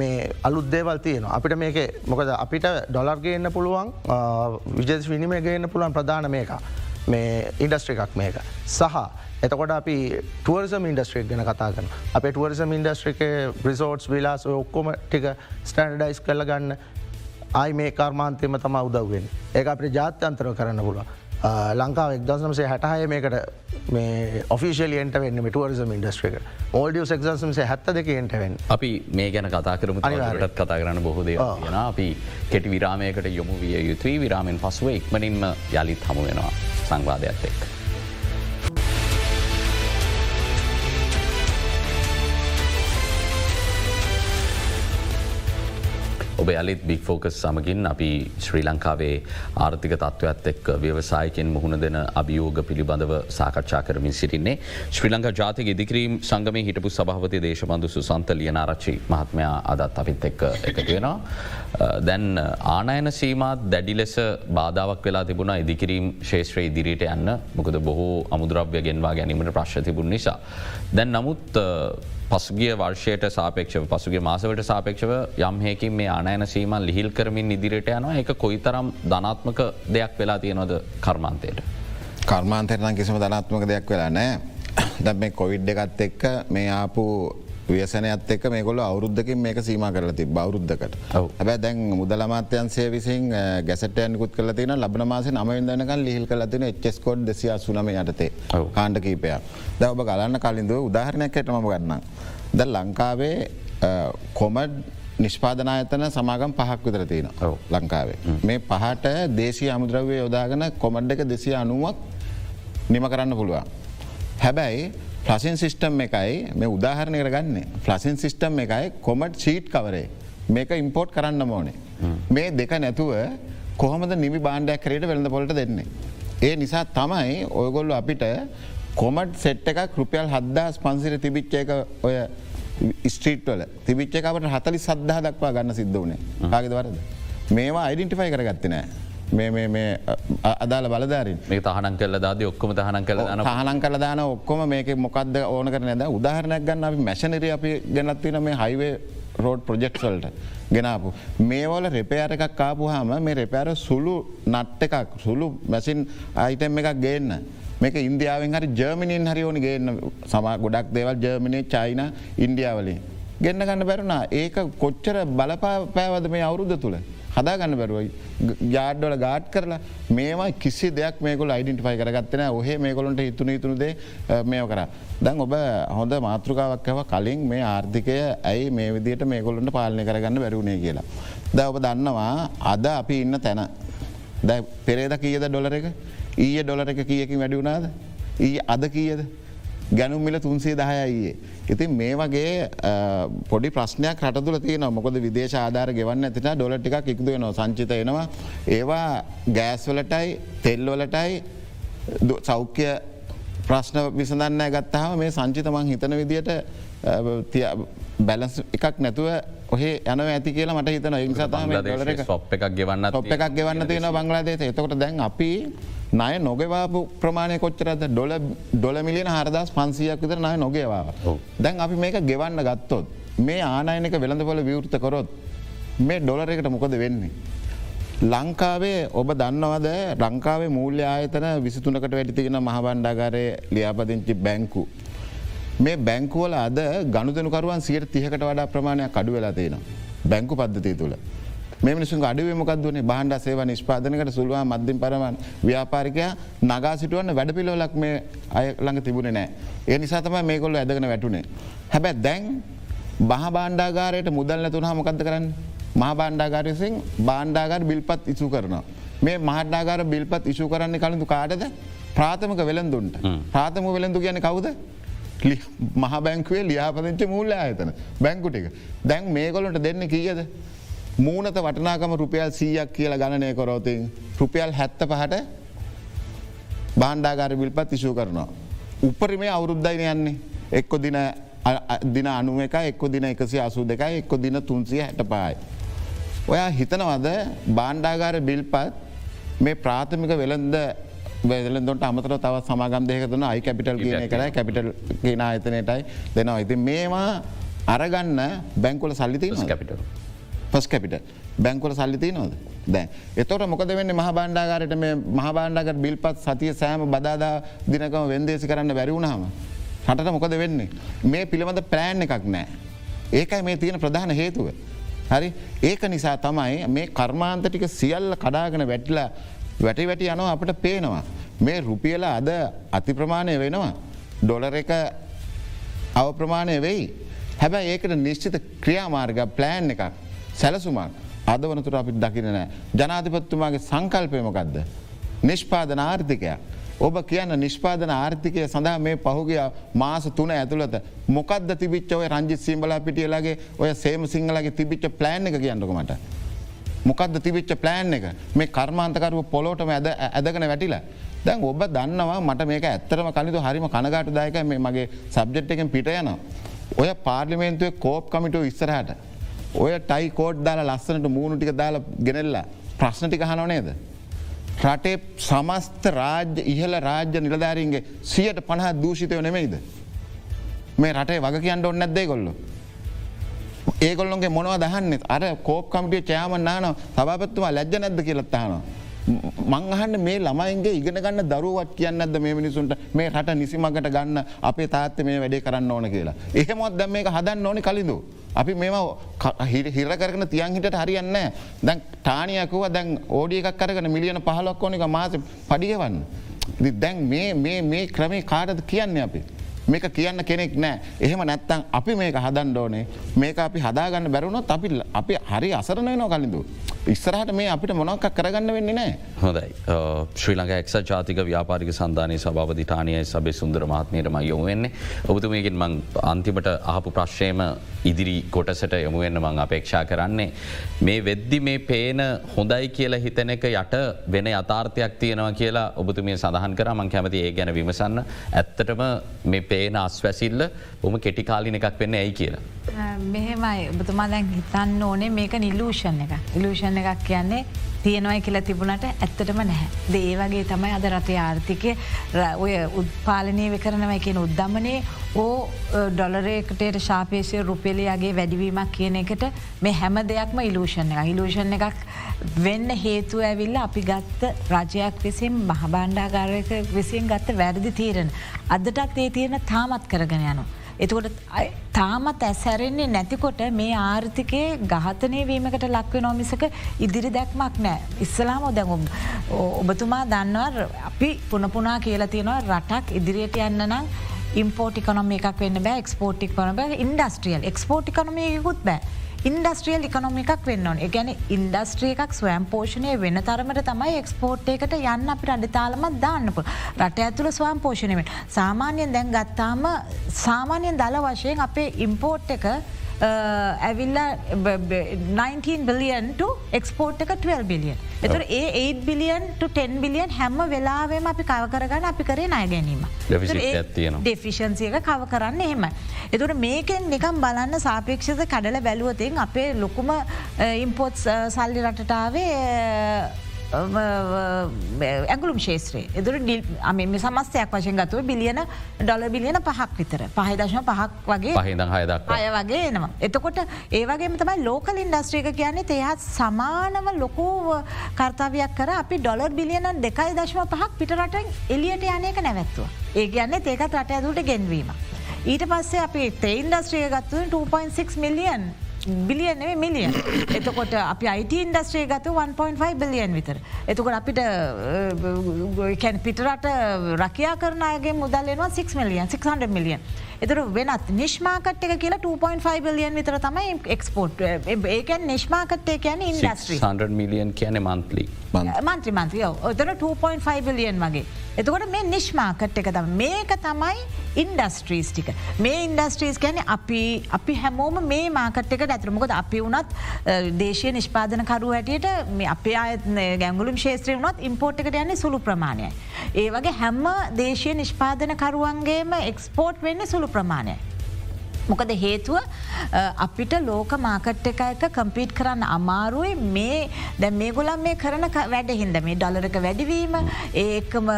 මේ අලුත් දේවල් තියන අපිට මේක මොකද අපිට ඩොලර්ගේන්න පුළුවන් විජස් විනිමය ගේන්න පුළුවන් ප්‍රධාන මේක. මේ ඉන්ඩස්ට්‍ර එකක් මේක. සහ එතකොට අපි ටුවර්සම් ඉන්ඩස්ට්‍රේක් ගැන කතා කන අප ටුවර්සම් ඉන්ඩස්ට්‍රික ප්‍රිසෝට්ස් විලාස් ඔක්කොම ටික ස්ටන්ඩයිස් කරල ගන්න. ආයි මේ කර්මාන්තයම තම උදව්වෙන් ඒ අපේ ජාත්‍යන්තර කරන්න පුල ලංකාව එක්දසමසේ හැටහය මේකට මේ ඔෆිසිලියන්ට වෙන්න ටුවර්සම් ඉන්ඩස්ට්‍රේක ඕඩිය එක්සම්සේ හැත්ත දෙකෙන්ට වෙන් අපි මේ ගැන කතා කරම. අනිටත් කතා කරන්න බොහෝද යෙන අපි කෙටි විරාමයකට යොමු විය යුතුයි. විරාමෙන් පසුව ඉක්මනින්ම යළිත් හමු වෙනවා සංවාධයක්ත් එක්. ඔබ ඇලිත් බික් ෆෝකස් සමගින් අපි ශ්‍රී ලංකාවේ ආර්ථික තත්ත්වත් එක් ව්‍යවසායකෙන් මුහුණ දෙන අභියෝග පිළිබඳව සාකච්ඡා කරමින් සිටින්නේ. ශ්‍රී ලංකා ජාතික ඉදිකිරීම් සංගම හිටපු සභහවති දේශබන්ධු සුසන්ත ලියනාරච්චි මහත්මයා අදත් අපිත් එක්ක එකතු වෙනවා. Uh, දැන් uh, ආනයන සීමත් දැඩි ලෙස බාධාවක් වෙලා තිබුණ ඉදිකිරීම් ශේත්‍රය ඉදිරියට යන්න මොකද බොහෝ අමුද්‍රව්‍ය ගෙන්වා ගැනීමට ප්‍රශ් තිබුණ නිසා. දැන් නමුත් uh, පසුගිය වර්ෂයට සාපේක්ෂව පසුගේ මාසවට සාපේක්ෂව යම්හයකින් මේ ආනයන සීමන් ලිහිල් කරමින් ඉදිරියට යනවා එක කොයි තරම් ධනාත්මක දෙයක් වෙලා තියෙනවද කර්මාන්තයට. කර්මාන්තයටන කිසිම ධනාත්මක දෙයක් වෙලා නෑ දැ මේ කොවිඩ් එකත් එක්ක මේ ආපු ව්‍යසනයත් එක් මේකොල අවුද්ධකින් මේක සීම කරල ති බෞරුද්ධකට හැබැ දැන් මුදල මාත්‍යන්සේ විසින් ගැසටයන්කුත් කල තින ලබන මාස නමවිදනක ලිහිල් කල තින එච්ස්කොඩ් දෙසිය සුනම යටතේ. කාණ්ඩ කීපයක්. ද ඔබ ගලන්න කලින්ද උදාහරණයක් ඇටම ගන්න. ද ලංකාවේ කොමඩ් නිෂ්පාදනායතන සමාගම් පහක් විතර තියෙන ලංකාවේ. මේ පහට දේශී අමුද්‍රව්‍ය යොදාගෙන කොමඩ් එක දෙසිය අනුවක් නිම කරන්න පුළුවන්. හැබැයි ෆලසින් සිිස්ටම් එකයි මේ උදාහරණය කරගන්න ෆලසින් සිිස්ටම් එකයි කොමට් චීට් කවරේ මේක ඉම්පෝට් කරන්න ඕනේ. මේ දෙක නැතුව කොහොමද නිමි බාණ්ඩයක් කරයට වෙළඳ පොලට දෙන්නේ. ඒ නිසා තමයි ඔයගොල්ලු අපිට කොමට් සෙට් එකක් රුපියල් හද්දා පන්සිර තිබිච්ච එක ඔය ස්ට්‍රීට්වල තිබිච්ච එකට හතලි සද්ධා දක්වා ගන්න සිද්ධ වනේ කාගෙද වරද. මේවා අයිඩෙන්ටිෆයි කරගත්තිනෑ. අදාල බලධාරින් මේ තහනන් කල දාද ඔක්කොම තහනන් කල හනන් කල දාන ඔක්කොම මේක මොකක්ද ඕන කරන ද උදාහරණයක් ගන්න අපි මැශනරි අපි ගැනත්තින මේ හයිවේ රෝඩ් ප්‍රජෙක්් වලට ගෙනාපු. මේවල රෙපෑර එකක් කාපු හම මේ රෙපෑර සුළු නට්ට එකක් සුළු මැසින් අයිටම් එකක් ගේන්න. මේක ඉන්දියාවෙන් හරි ජර්මිනින් හරි ඕනි ගේන්න සම ගොඩක් දේවල් ජර්මිනය චයින ඉන්දියාවලින්. ගන්න ගන්න බැරුණා ඒක කොච්චර බලපා පෑවද මේ අවුරුද්ධ තුළ. හදාගන්න බැරුවයි ජාඩ්ඩල ගාඩ් කරලා මේවා කිසි දෙයක් මේකල අයිඩන්ටිෆයි කරගත්තන ඔහේ මේකොලොන්ට හිතුන තුනුදේ මේ කර. දැන් ඔබ හොඳ මාතෘකාවක්කව කලින් මේ ආර්ථිකය ඇයි මේ විදියට මේකොලොන්ට පාලනය කරගන්න බැරුණේ කියලා. ද ඔබ දන්නවා අද අපි ඉන්න තැන. දැ පෙරේද කියද ඩොලර එක ඊය ඩොලර එක කියකින් වැඩි වුණාද. ඊ අද කියද ගැනුම් මිල තුන්සේ දහයයියේ. ඉතින් මේ වගේ පොඩි ප්‍රශ්නයක් රටතුල තියන මොකද විදේශ ආධාර ගෙවන්න ඇතින ඩොලටික ඉක්ද වෙන සංචිත එනවා ඒවා ගෑස්වලටයි තෙල්වලටයි සෞඛ්‍ය ප්‍රශ්න විසඳන්න ගත්තහම මේ සංචිතමං හිතන විදියට බැලස් එකක් නැතුව ඔහේ යන ඇති කියලා මට හිතන ඉංසතම ඔප් එකක් ගෙවන්න ඔප් එකක් ගෙවන්න තියෙන බංගලාදේශ එතකොට දැන් අපි නය නොගවාපු ප්‍රමාණය කොච්චරද ඩොල ඩොල මිලියන හරදස් පන්සියක් විතර නය නොගේවා. දැන් අපි මේක ගෙවන්න ගත්තොත්. මේ ආනයනක වෙළඳපොල විවෘත කොරොත් මේ ඩොලර එකට මොකද වෙන්නේ. ලංකාවේ ඔබ දන්නවද ලංකාවේ මූල්‍ය ආයතන විසිතුනකට වැඩිතිගෙන මහබණ්ඩාගරය ලියාපදිංචි බැංකු. මේ බැංකුවල අද ගණුදනකරුවන් සියට තිහකට වඩා ප්‍රමාණයක් අඩු වෙලා තියෙනවා. බැංකු පද්ධතිය තුළ. මේ මිනිසු අඩුවමකක්දුවනේ බහන්ඩ සේව නිෂ්පාදනකට සුල්වා මධ්‍යින් පරමන් ව්‍යාපාරිකයා නගා සිටුවන්න වැඩ පිලෝලක් මේ අය ළඟ තිබුණ නෑ. ඒ නිසාතම මේකොල්ල ඇදගෙන වැටුනේ. හැබැ දැන් බහ බාණ්ඩාගාරයට මුදල් නැතුන හමකක්ද කරන්න? මහ බාණ්ඩාගාරසින් බාණ්ඩාගර බිල්පත් ඉසු කරනවා. මේ මහඩාගාර බිල්පත් ඉසු කරන්නේ කලින්තු කාටද? ප්‍රාථමක වෙළඳුන්ට. ප්‍රාථම වෙළඳු කියන කවුද? මහ බැංකුවේ ලියාපදිංච මූල්ල ආයතන. බැංකුටික දැන් මේකොලොට දෙන්න කියද මූනත වටනාකම රුපියල් සීයක් කියලා ගණනය කොරෝතින් රුපියල් හැත්ත පහට බාණ්ඩාගාර විල්පත් ඉශූ කරනවා. උපරිමේ අවුරුද්ධයින යන්නේ එක්කො දින දින අනුව එක එක්කො දින එකසි අසූ දෙකයි එක්කො දින තුන්සිය හැට පායි. ඔයා හිතනවද බාණ්ඩාගාර බිල්පත් මේ ප්‍රාථමික වෙළඳ වෙලදොට අමතර තව සමාගම් දෙකතුන අයි කැපිටල් කියන කර කැපිටල් කියන ආයතනයටයි දෙනවා. ඉති මේවා අරගන්න බැංකුල සල්ලිති කැපිටල්. පස් කැපිට බැංකුල සල්ලිති නොද දැන් එතොට මොකද වෙන්න මහ බණ්ඩාගරයට මේ මහ බණ්ඩාගට බිල්පත් සතිය සෑම බදාදා දිනකම වෙන්දේසි කරන්න බැරිවුණහම හටට මොකද වෙන්නේ මේ පිළිබඳ පෑන් එකක් නෑ ඒකයි මේ තියෙන ප්‍රධාන හේතුව. හරි ඒක නිසා තමයි මේ කර්මාන්තටික සියල්ල කඩාගෙන වැටලා වැටි වැටි යනවා අපට පේනවා. මේ රුපියල අද අති ප්‍රමාණය වෙනවා. ඩොලර එක අව ප්‍රමාණය වෙයි. හැබැයි ඒකට නිශ්චිත ක්‍රියාමාර්ග ප්ලෑන් එකක් සැලසුමක් අද වනතුර අපිට දකින නෑ. ජනාධිපත්තුමාගේ සංකල්පයමකක්ද. නිෂ්පාදන ආර්ථිකයක්. ඔබ කියන්න නිෂ්පාදන ආර්ථිකය සඳහා මේ පහුගිය මාස තුන ඇතුළත මොකක්ද තිබිච්ච ඔය රංජි සිම්බලා පිටියලගේ ඔය සේම සිංහලගේ තිබිච්ච ප්ලෑන් එක කියන්නකමට. මොකක්ද තිබිච්ච ප්ලෑන් එක මේ කර්මාන්තකරුව පොලෝටම ඇද ඇදගෙන වැටිලා. දැන් ඔබ දන්නවා මට මේක ඇත්තරම කලිතු හරිම කනගාට දායක මේ මගේ සබ්ජෙට් එකෙන් පිට යන. ඔය පාර්ලිමේන්තුවේ කෝප් කමිටු ඉස්සරහට. ඔය ටයි කෝඩ් දාලා ලස්සනට මූුණු ටික දාලා ගෙනෙල්ලා ප්‍රශ්නටික හනොනේද. රටේ සමස්ත රාජ්‍ය ඉහල රාජ්‍ය නිලධාරීන්ගේ සියට පණහ දූෂිතය නෙමෙයිද. මේ රටේ වග කියන්න ඔන්න ඇදේ කොල්ලො. ඒගොල්ලොන්ගේ මොනව දහන්න අර කෝප් කමිටිය චෑම නාන සභාපත්තුවා ලැජ්ජ නැද්ද කියලත්තානවා. මංහන්න මේ ළමයින්ගේ ඉගෙන ගන්න දරුවත් කියන්නද මේ මිනිසුන්ට මේ රට නිසිමගට ගන්න අපේ තාත්ත මේ වැඩේ කරන්න ඕන කියලා. එහෙමොත් දැම් මේක හදන්න ඕනි කලින්දු. අපි මෙම හිර කරන තියන් හිට හරියන්න දැන් ටානියකුව දැන් ඕඩිය එකක් කරගෙන මිලියන පහලොක් ඕනික මාස පඩියවන්න. දැන් මේ ක්‍රමේ කාටද කියන්න අපි. මේක කියන්න කෙනෙක් නෑ. එහෙම නැත්තං අපි මේක හදන් ඕනේ. මේක අපි හදාගන්න බැරුණොත් අපි අපි හරි අසරණය නෝ කලින්දු. ඉස්සරහට මේ අපිට මොනොක්ක කරගන්න වෙන්නේ නෑ. හොඳයි. ශ්‍රී ළඟ එක්ෂ ජාතික ව්‍යාපාරික සන්ධානය සභාධිටානය සබේ සුන්දර මහත්මයටම යොමුවෙන්නේ ඔබතුමයකින් මං අන්තිමට අහපු ප්‍රශ්යම ඉදිරි කොටසට යොමුවෙන්න මං අපේක්ෂා කරන්නේ. මේ වෙද්දි මේ පේන හොඳයි කියලා හිතන එක යට වෙන අතාර්ථයක් තියෙනවා කියලා ඔබතුමිය සඳහන් කර. මං කැමති ඒ ගැන විමසන්න. ඇත්තටම මේ පේන අස්වැසිල්ල බොම කෙටිකාලින එකක් වෙන්න ඇයි කියලා. මෙහෙමයි ඔබතුමා දැන් හිතන්න ඕනේ මේක නිල්ලූෂන් එක ඉලූෂන් එකක් කියන්නේ තියෙනවයි කියලා තිබුණට ඇත්තටම නැහැ. දේ වගේ තමයි අද රටේ ආර්ථිකය ඔය උත්පාලනය විකරනවයි කියන උද්දමනේ ඕ ඩොලරේකටට ශාපේෂය රුපෙලියගේ වැඩිවීමක් කියන එකට මේ හැම දෙයක්ම ඉලූෂණ එක ඉලූෂණ එකක් වෙන්න හේතුව ඇවිල්ල අපි ගත්ත රජයක් විසින් මහබණ්ඩාගාරයක විසින් ගත්ත වැරදි තීරණ. අදටත් ඒ තියෙන තාමත් කරගෙන යනවා. එතකොට තාමත් ඇසැරෙන්නේ නැතිකොට මේ ආර්ථිකය ගහතනය වීමකට ලක්ව නොමිසක ඉදිරි දැක්මක් නෑ. ඉස්සලාම දැඟුම් ඔබතුමා දන්නව අපි පුනපුනා කියලා තියෙනවා රටක් ඉදිරියට යන්න නම් ඉම්පෝටි කොනොම එකක් වෙන්න බෑ එක්ස්පෝටික් කොන බෑ ඉන්ඩස්ට්‍රියල් එක්ස්පෝටි කොනමයකුත් බෑ. ඉන්ඩස්ට්‍රියල් ඉකනොමිකක් වෙන්න ඕන. ගැන ඉන්ඩස්ට්‍රිය එකක් ස්වයම් පෝෂණය වෙන තරමට තමයි එක්ස්පෝට් එකට යන්න අපිට අඩිතාලමත් දාන්නපු රට ඇතුළ ස්වම් පෝෂණයමට සාමාන්‍යයෙන් දැන් ගත්තාම සාමාන්‍යයෙන් දල වශයෙන් අපේ ඉම්පෝට් එක ඇවිල්ල 19 බිලියන් එක්ස්පෝට් එක 12 බිලියන්. එතුර ඒ 8 බිලියන් 10 බිලියන් හැම වෙලාවේම අපි කව කරගන්න අපි කරේ අය ගැනීම. ඩෙෆිෂන්සියක කව කරන්න එහෙම. එතුට මේකෙන් නිකම් බලන්න සාපේක්ෂද කඩල බැලුවතින් අපේ ලොකුම ඉම්පෝට් සල්ලි රටටාවේ ඇගුලුම් ශේත්‍රයේ එදුර අම සමස්තයක් වශයෙන් ගතුව බිලියන ඩොල බිලියන පහක් විතර පහදශම පහක් වගේ පහිද හයදක් අය වගේ එනවා. එතකොට ඒවගේ තමයි ලෝකල් ඉන්ඩස්ට්‍රියක කියන්නේ තේහත් සමානව ලොකූ කර්තාවයක් කර අපි ඩොලර් බිලියන දෙකයි දශම පහක් පිටරට එලියට යනයක නැවැත්තුව. ඒ කියන්නේ ඒකත් රට ඇතුට ගෙන්වීම. ඊට පස්සේ අපි තේ ඉන්ඩස්ට්‍රිය ගත්තුව 2.6 මිලියන් බිලියන් මිලියන් එතකොට අපි අයිට ඉන්ඩස්ට්‍රේ ගත 1.5 බිලියන් විතර. එතකොට අපිට කැන් පිටරට රකයා කරනයගේ මුදල්ලෙනවා 6 මිලියන් 600 මිලියන්. එතුර වෙනත් නිශ්මාකට එක කියලා 2.5 බිලියන් විතර තමයි එක්ස්පෝට් ඒකන් නිශ්මාකට්ය කියන ඉන්ඩස්ට්‍රී 100 මිලියන් කියන මන්ත්ලි මන්ත්‍රි මන්ත්‍රිය ඔතන 2.5 බිලියන් වගේ. එතකොට මේ නිශ්මාකට් එක මේක තමයි ඉන්ඩස්ට්‍රීස් ටික මේ ඉන්ඩස්ට්‍රීස් ගැන අපි අපි හැමෝම මේ මාකට් එක ඇතරමකොද අපි වුණත් දේශය නිෂ්පාදනකරු හැටියට මේ අපේ අයත් ගැංගුලුම් ශේත්‍රය වුණත් ඉම්පෝට් එකට යන්නේ සුළු ප්‍රමාණයයි. ඒ වගේ හැම්ම දේශය නිෂ්පාදනකරුවන්ගේම එක්ස්පෝට් වෙන්න සුළු ප්‍රමාණය. මොකද හේතුව අපිට ලෝක මාකට් එක එක කම්පීට් කරන්න අමාරුයි මේ දැ මේ ගොලන් මේ කරන වැඩ හින්ද මේ ඩොලරක වැඩිවීම ඒකම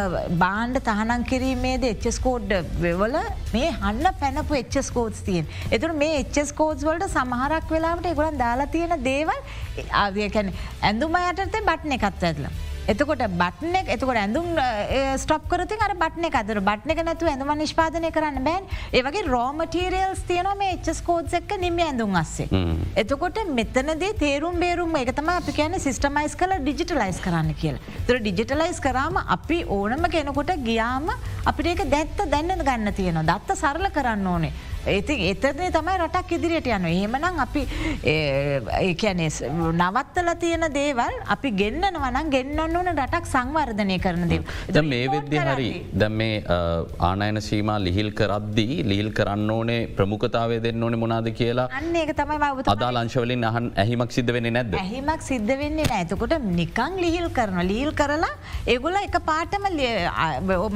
බාණ්ඩ තහනන් කිරීමේද එච්චස්කෝඩ් වෙවල මේ හන්න පැනපු එච්චස්කෝඩ්ස් තියෙන්. එතුර මේ එච්චස්කෝඩ්ස් වලට සමහරක් වෙලාට ගොලන් දාලා තියෙන දේවල් ආදියකැන ඇඳුම යටතේ බට්න එකත් ඇදලා. එතකොට බට්න එක එතකොට ඇඳුම් ස්ටප් කරති අර බට්න එක අතර බට්න එක නැතු ඇඳම නිෂ්පාදනය කරන්න බෑන් ඒවගේ රෝමටීරියල්ස් තියන මේ එච්චස් කෝඩ් එක්ක නිම ඇඳුම් අස්සේ. එතකොට මෙතනදේ තේරුම් බේරුම් එකතම අපි කියන සිස්ටමයිස් කල ඩිජිටලයිස් කරන්න කියලා. තුර ඩිජිටලයිස් කරාම අපි ඕනම කෙනකොට ගියාම අපිට ඒක දැත්ත දැන්න ගන්න තියෙනවා දත්ත සරල කරන්න ඕනේ. ඒති එතරනේ තමයි රටක් ඉදිරියට යන එහෙමනම් අපි ඒකැනෙ නවත්තල තියෙන දේවල් අපි ගෙන්න්නනවනම් ගෙන්න්න ඕන රටක් සංවර්ධනය කරන දේ. ද මේ වෙද්දි හරි දැ මේ ආනයන සීම ලිහිල් කරද්දී ලිහිල් කරන්න ඕනේ ප්‍රමුඛතාවය දෙන්න ඕනේ මොනාද කියලා? අන්න තමයි අදා ලංශවලින් අහන් ඇහිමක් සිද්ධ වෙන්නේ නැද ඇහිමක් සිද්ධ වෙන්නේ නෑතකොට නිකං ලිහිල් කරන ලීල් කරලා ඒගොල එක පාටම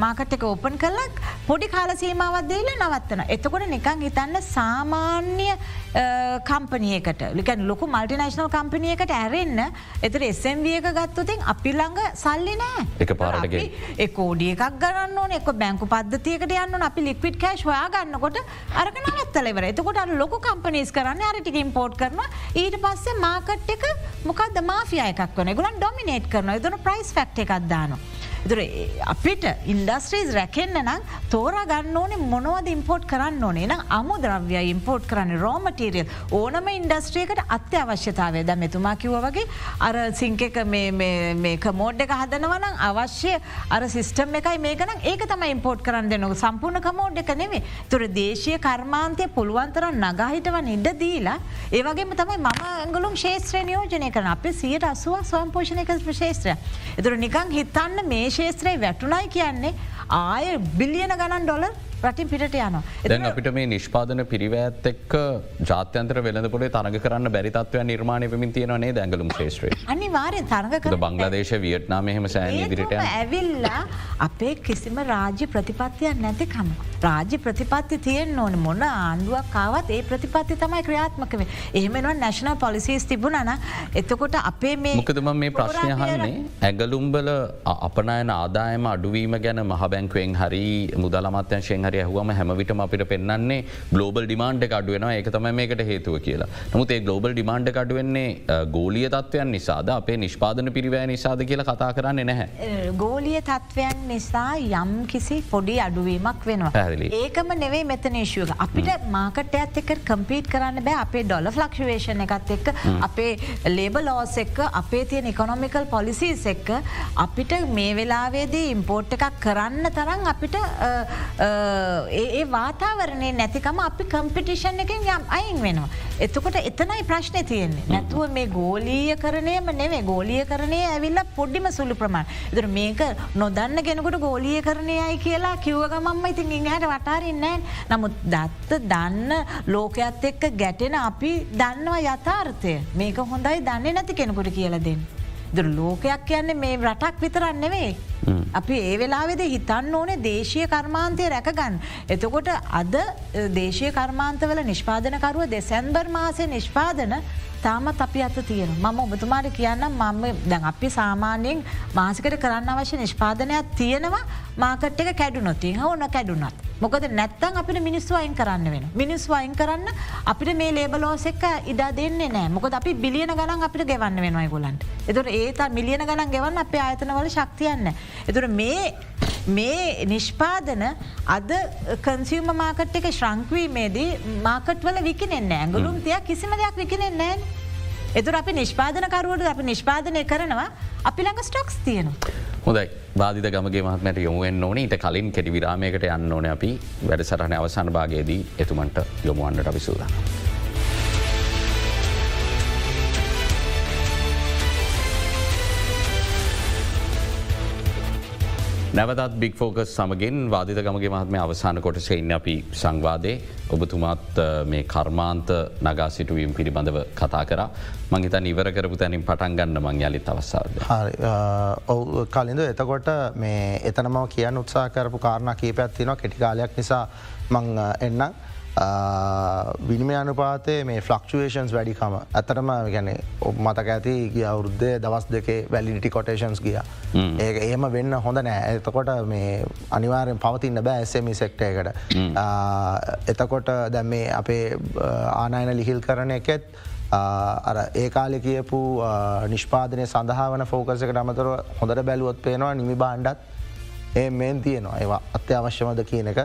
මාකට එක ඕපන් කරලක් පොඩි කාලසීමාවත් දේල නවත්තන. එතකොට නිකං හිතන්න සාමාන්‍ය කම්පනියකට ලිකන් ලොකු මල්ටිනේශනල් කම්පනියකට ඇරෙන්න්න එතර එසම්වියක ගත්තුතින් අපි ළඟ සල්ලි නෑ එක පාරටගේ එකෝඩිය එකක් ගන්න ඕන එක බැංකු පද්ධතියකට යන්න අපි ලික්විට කෑශ් හොයා ගන්නකොට අරගන ඇත්තලෙවර එතකොට ලොක කම්පනිස් කරන්න අරටික ඉම්පෝට් කරන ඊට පස්සේ මාකට් එක මොකක්ද මාෆිය එකක් වන ගුලන් ඩොමිනේට් කරන දන ප්‍රයිස් ෆක්් එකක් දානවා. දුර අපිට ඉන්ඩස්ට්‍රීස් රැකෙන්න්න නම් තෝර ගන්න ඕනේ මොනවද ඉම්පෝට් කරන්න ඕනේ? නම් අමුද්‍රව්‍ය ඉම්පෝට් කරන්න රෝමටීරියල් ඕනම ඉන්ඩස්ට්‍රියකට අත්‍යවශ්‍යතාවය. ද මෙතුමා කිව වගේ අර සිංක එක මේක මෝඩ් එක හදනවනම් අවශ්‍ය අර සිිස්ටම් එකයි මේකනම් ඒක තම ඉම්පෝට් කරන්න දෙනක සම්පූර්ණ කමෝඩ් එක නෙවේ තුර දේශය කර්මාන්තය පුළුවන්තර නගහිටවන් ඉඩ දීලා ඒවගේම තමයි මම ඇගලුම් ශේත්‍රය නියෝජනය කරන අප සියට අසුවක් ස්වම් පෝෂණයක ශේත්‍රය. එතුර නිකං හිතන්න මේ ශේත්‍රයේ වැටුණයි කියන්නේ ආය බිලියන ගණන් ඩොල රටින් පිට යන. දැන් අපිට මේ නිෂ්පාදන පිරිවඇත් එක් ජාත්‍යන්තර වෙලඳපොේ තරග කරන්න බැරිතත්වය නිර්මාණය පමින් තියෙනනේ දැඟලුම් ශේත්‍රය අනිවාරය තරග කර බංගලදේශ වියට්නාම හෙම සෑන් ඉදිරිට ඇවිල්ලා අපේ කිසිම රාජ්‍ය ප්‍රතිපත්තියක් නැතිකම. රාජ්‍ය ප්‍රතිපත්ති තියෙන් ඕන මොන ආණ්ඩුවක් කාවත් ඒ ප්‍රතිපත්ති තමයි ක්‍රියාත්මකවේ එහෙමෙනවා නැශනල් පොලිසිස් තිබුණන එතකොට අපේ මේ මොකදම මේ ප්‍රශ්නය හන්නේ ඇගලුම්බල අපනයන ආදායම අඩුවීම ගැන මහබැංකුවෙන් හරි මුදලමත්‍යංශයෙන් හරි ඇහුවම හැමවිටම අපිට පෙන්න්නේ ගලෝබල් ඩිමාන්ඩ් අඩුවෙන එක තම මේකට හේතුව කියලා. නමුත් ඒ ගලෝබල් ඩිමාන්ඩ් අඩුවෙන්නේ ගෝලිය තත්වයන් නිසාද? අපේ නිෂ්පාදන පිරිවෑ නිසාද කියලා කතා කරන්නේ නැහැ. ගෝලිය තත්වයන් නිසා යම් කිසි පොඩි අඩුවීමක් වෙනවා. ඒකම නෙවේ මෙතනේශුවක අපිට මාකටයත් එක කම්පීට් කරන්න බෑ. අපේ ඩොල ෆලක්ෂවේෂණ එකත් එක්ක අපේ ලේබ ලෝස් එක්ක අපේ තියෙන එකොනොමිකල් පොලිසිස් එක්ක අපිට මේ වෙලාවේදී ඉම්පෝට් එකක් කරන්න තරන් අපිට ඒ වාතාවරණය නැතිකම අපි කම්පිටිෂන් එකින් යම් අයින් වෙනවා. එතකොට එතනයි ප්‍රශ්නය තියෙන්නේ නැතුව මේ ගෝලීය කරනයම නෙවේ ගෝලිය කරනය ඇවිල්ල පොඩ්ඩිම සුළු ප්‍රමාණ. එතර මේක නොදන්න ගෙනකුට ගෝලිය කරනයයි කියලා කිව්වගමම්ම ඉතින් ඉහට ට වටාරන්නෑ නමුත් දත්ත දන්න ලෝකයක්ත් එක්ක ගැටෙන අපි දන්නවා යථාර්ථය මේක හොඳයි දන්නේ නැති කෙනෙකුට කියල දෙන්න. ද ලෝකයක් කියන්නේ මේ රටක් විතරන්නෙවේ. අපි ඒ වෙලාවෙද හිතන්න ඕනේ දේශය කර්මාන්තය රැකගන්න. එතකොට අද දේශය කර්මාන්තවල නිෂ්පාදනකරුව දෙසැන්බර් මාසය නිෂ්පාදන තාමත් අපි අත තියෙන මම ඔබතුමාට කියන්න මම දැන් අපි සාමාන්‍යයෙන් මාසිකට කරන්න අවශ්‍ය නිෂ්පාදනයක් තියෙනවා මාකට් එක කැඩුනොති ඕන කැඩුනත්. මොකද නැත්තන් අපිට මිනිස්සු අයින් කරන්න වෙන. මිනිස් වයින් කරන්න අපිට මේ ලේබලෝස එක ඉඩා දෙන්නේ නෑ මොකද අපි බිලියන ගණන් අපිට ගෙවන්න වෙනයි ගොලන්ට. එතුර ඒත මිලියන ගණන් ගෙවන්න අපේ ආයතනවල ශක්තියන්න. එතුර මේ මේ නිෂ්පාදන අද කන්සිවම මාකට් එක ශ්‍රංක්වීමේදී මාකට්වල විකිනෙන්න ඇගලුම් තියක් කිසිම දෙයක් විකිනෙන්නේ නෑ. එතුර අපි නිෂ්පාදනකරුවට අපි නිෂ්පාදනය කරනවා අපි ළඟ ස්ටොක්ස් තියෙනවා. හොඳයි බාධිත ගමගේ මහත්මට යොමුුවෙන් ඕන ඊට කලින් කෙටි විරාමයකට යන්න ඕන අපි වැඩසරහන අවසාන භාගයේදී එතුමන්ට යොමුුවන්ට අපිසූදාන. නැවතත් බික් ෆෝකස් සමගින් වාදිත ගමගේ මහත්ම අවසාන කොටසෙන්න අපි සංවාදය ඔබතුමාත් මේ කර්මාන්ත නගා සිටුවීම් පිළිබඳව කතා කර මංහිත නිවර කරපු තැනින් පටන් ගන්න මං යලිත් අවසාද. ඔවු කලින්ද එතකොට මේ එතනම කියන්න උත්සා කරපු කාරණ කීපයක් තිනවා කෙටිකාලයක් නිසා මං එන්නම්. විනිමය අනුපාතය මේ ෆලක්ෂුවේෂන්ස් වැඩිකම. ඇතරම ගැන මතක ඇති ගිය අවුරුද්ධය දවස් දෙකේ වැලිඩිටි කොටේෂන්ස් ගිය. ඒ ඒම වෙන්න හොඳ නෑ. එතකොට මේ අනිවාරෙන් පවතින්න බෑ ඇසමි සෙක්ටයකට එතකොට දැම් මේ අපේ ආනායන ලිහිල් කරන එකෙත් අර ඒ කාලෙ කියපු නිෂ්පාදනය සඳහා වන ෆෝකසක අමතර හොඳට බැලුවොත් පේනවා නිමි බාණ්ඩත් ඒ මෙන් තියෙනවා. ඒවා අත්‍යවශ්‍යමද කියන එක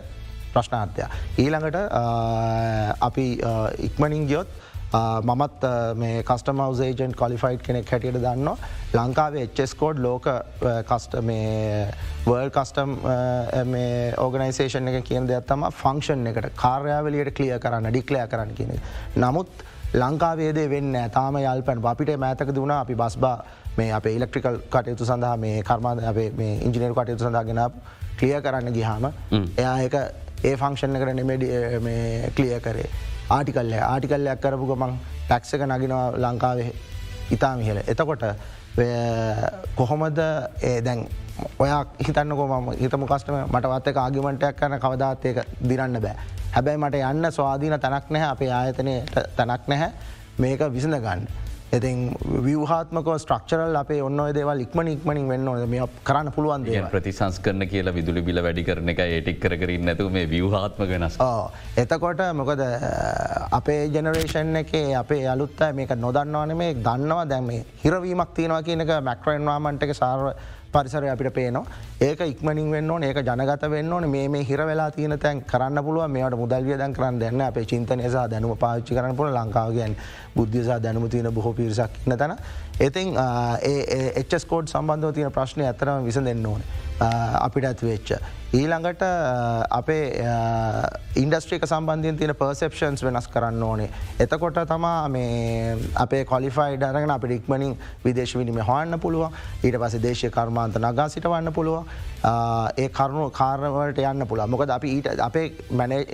ප්‍රශ්නාර්ථය. ඊළඟට අපි ඉක්මනින් ගියොත් මමත් මේ කස්ටම වසේජන් කොලිෆයිඩ් කෙනෙක් හැටියට දන්න ලංකාවේ එච්චස්කෝඩ් ලෝක කස්ට මේ වර්ල් කස්ටම් ඕගනයිසේෂන් එක කියන දෙයක්ත්තම ෆංක්ෂන් එකට කාර්යාවලියට කලිය කරන්න ඩික්ලය කරන්න කියන. නමුත් ලංකාවේදේ වෙන්න තාම යල්පැන් අපිට මෑතක දුණ අපි බස්බා මේ අප ඉලෙක්ට්‍රිකල් කටයුතු සඳහා මේ කර්මාද අපේ ඉංජිනර කටයුතු සඳහා ගෙන කලිය කරන්න ගිහාම එයා එක ඒ ෆංක්ෂණ එකට නෙමඩි කලිය කරේ. ආටිකල්ල ආටිකල්ලයක් කරපු ගමන් ටැක්සක නගෙනවා ලංකාවේ ඉතාමිහල එතකොට කොහොමද ඒ දැන් ඔයා හිතන්නකො ම හිතම කස්ටම මටවත් එක ආගිමටයක් කරන කවදාත්තයක දිරන්න බෑ. හැබැයි මට යන්න ස්වාධීන තැනක් නැහැ. අපේ ආයතනයට තැනක් නැහැ. මේක විසඳ ගන්න. ඉතින් විවහාත්මක ස්ට්‍රක්චරල් අපේ ඔන්න දේවල් ඉක්මන ඉක්මනින් වෙන්න ඕද මේ කරන්න පුළුවන් දේ ප්‍රතිසංස් කරන කියලා විදුලි බිල වැඩි කරන එක ඒටික් කරන්න නැතු මේ විවහාත්ම වෙනස්. එතකොට මොකද අපේ ජනරේෂන් එක අපේ අලුත්ත මේක නොදන්නවාන මේ දන්නවා. දැම හිරවීමක් තියෙනවා කියනක මැක්‍රන්වාමන්ට එක සාර පරිසරය අපිට පේනවා ඒක ඉක්මනින් වෙන්න ඒක ජනගත වෙන්න ඕන. මේ හිර වෙලා තියන තැන් කරන්න පුළුව මේට මුදල්විය දැන් කරන්න දෙන්න අපේ චින්තනයසා දැනුම පාච්චි කරන පුළ ලංකාවගෙන් බුද්ධසා දැනුම තියන බොහෝ පිරිසක් ඉන්න තැන. ඉතින් එච්ස්කෝඩ් සම්බන්ධව තියෙන ප්‍රශ්නය ඇතරම විස දෙන්න ඕන. අපිට ඇති වෙච්ච. ඊළඟට අපේ ඉන්ඩස්ට්‍රික සම්බන්ධයෙන් තියෙන පර්සෙප්ෂන්ස් වෙනස් කරන්න ඕනේ. එතකොට තමා මේ අපේ කොලිෆයි ඩරගෙන අප ඉක්මනින් විදේශ විනිම හොන්න පුළුවන්. ඊට පස දේශය කර්මාන්ත නගා සිට වන්න පුළුවන්. ඒ කරුණු කාරවලට යන්න පුළ මොකද අපි ඊට අපේ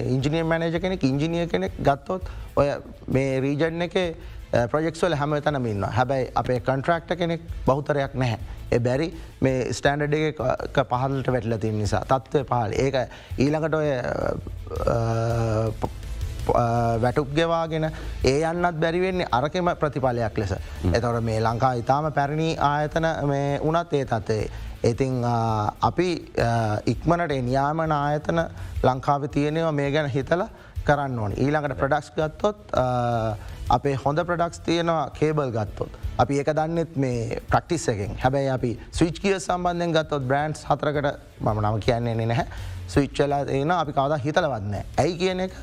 ඉංජිනිය මැනජ කෙනෙක් ඉංජිනිය කෙනෙක් ගත්තොත් ඔය මේ රීජන් එක ප්‍රජෙක්වල හැම තනමන්න හැබැයි අපේ කන්ට්‍රක්ට කෙනෙක් බෞතරයක් නැහැ. එ බැරි මේ ස්ටන්ඩඩ එක පහලට වැටල තින් නිසා තත්ත්වය පහල ඒක ඊළඟට ඔය වැටුක් ගෙවාගෙන ඒ යන්නත් බැරිවෙන්නේ අරකෙම ප්‍රතිඵලයක් ලෙස. එතොට මේ ලංකා ඉතාම පැරණි ආයතන මේ උනත් ඒ තත්වේ. ඉතිං අපි ඉක්මනට නියාමන ආයතන ලංකාව තියනවා මේ ගැන හිතල කරන්න ඕන ඊළඟට ප්‍රඩක්ස් ගත්තොත් අපේ හොඳ ප්‍රඩක්ස් තියෙනවා කේබල් ගත්තොත්. අපි ඒක දන්නෙත් මේ ප්‍රක්ටිස් එකෙන් හැබැයි අපි ස්විච් කිය සම්බන්ධයෙන් ගත්තොත් බ්‍රන්ඩ්ස් හතරකට මම නම කියන්නේ නැහැ ස්විච්චලා එන අපි කවදා හිතලවන්න. ඇයි කියන එක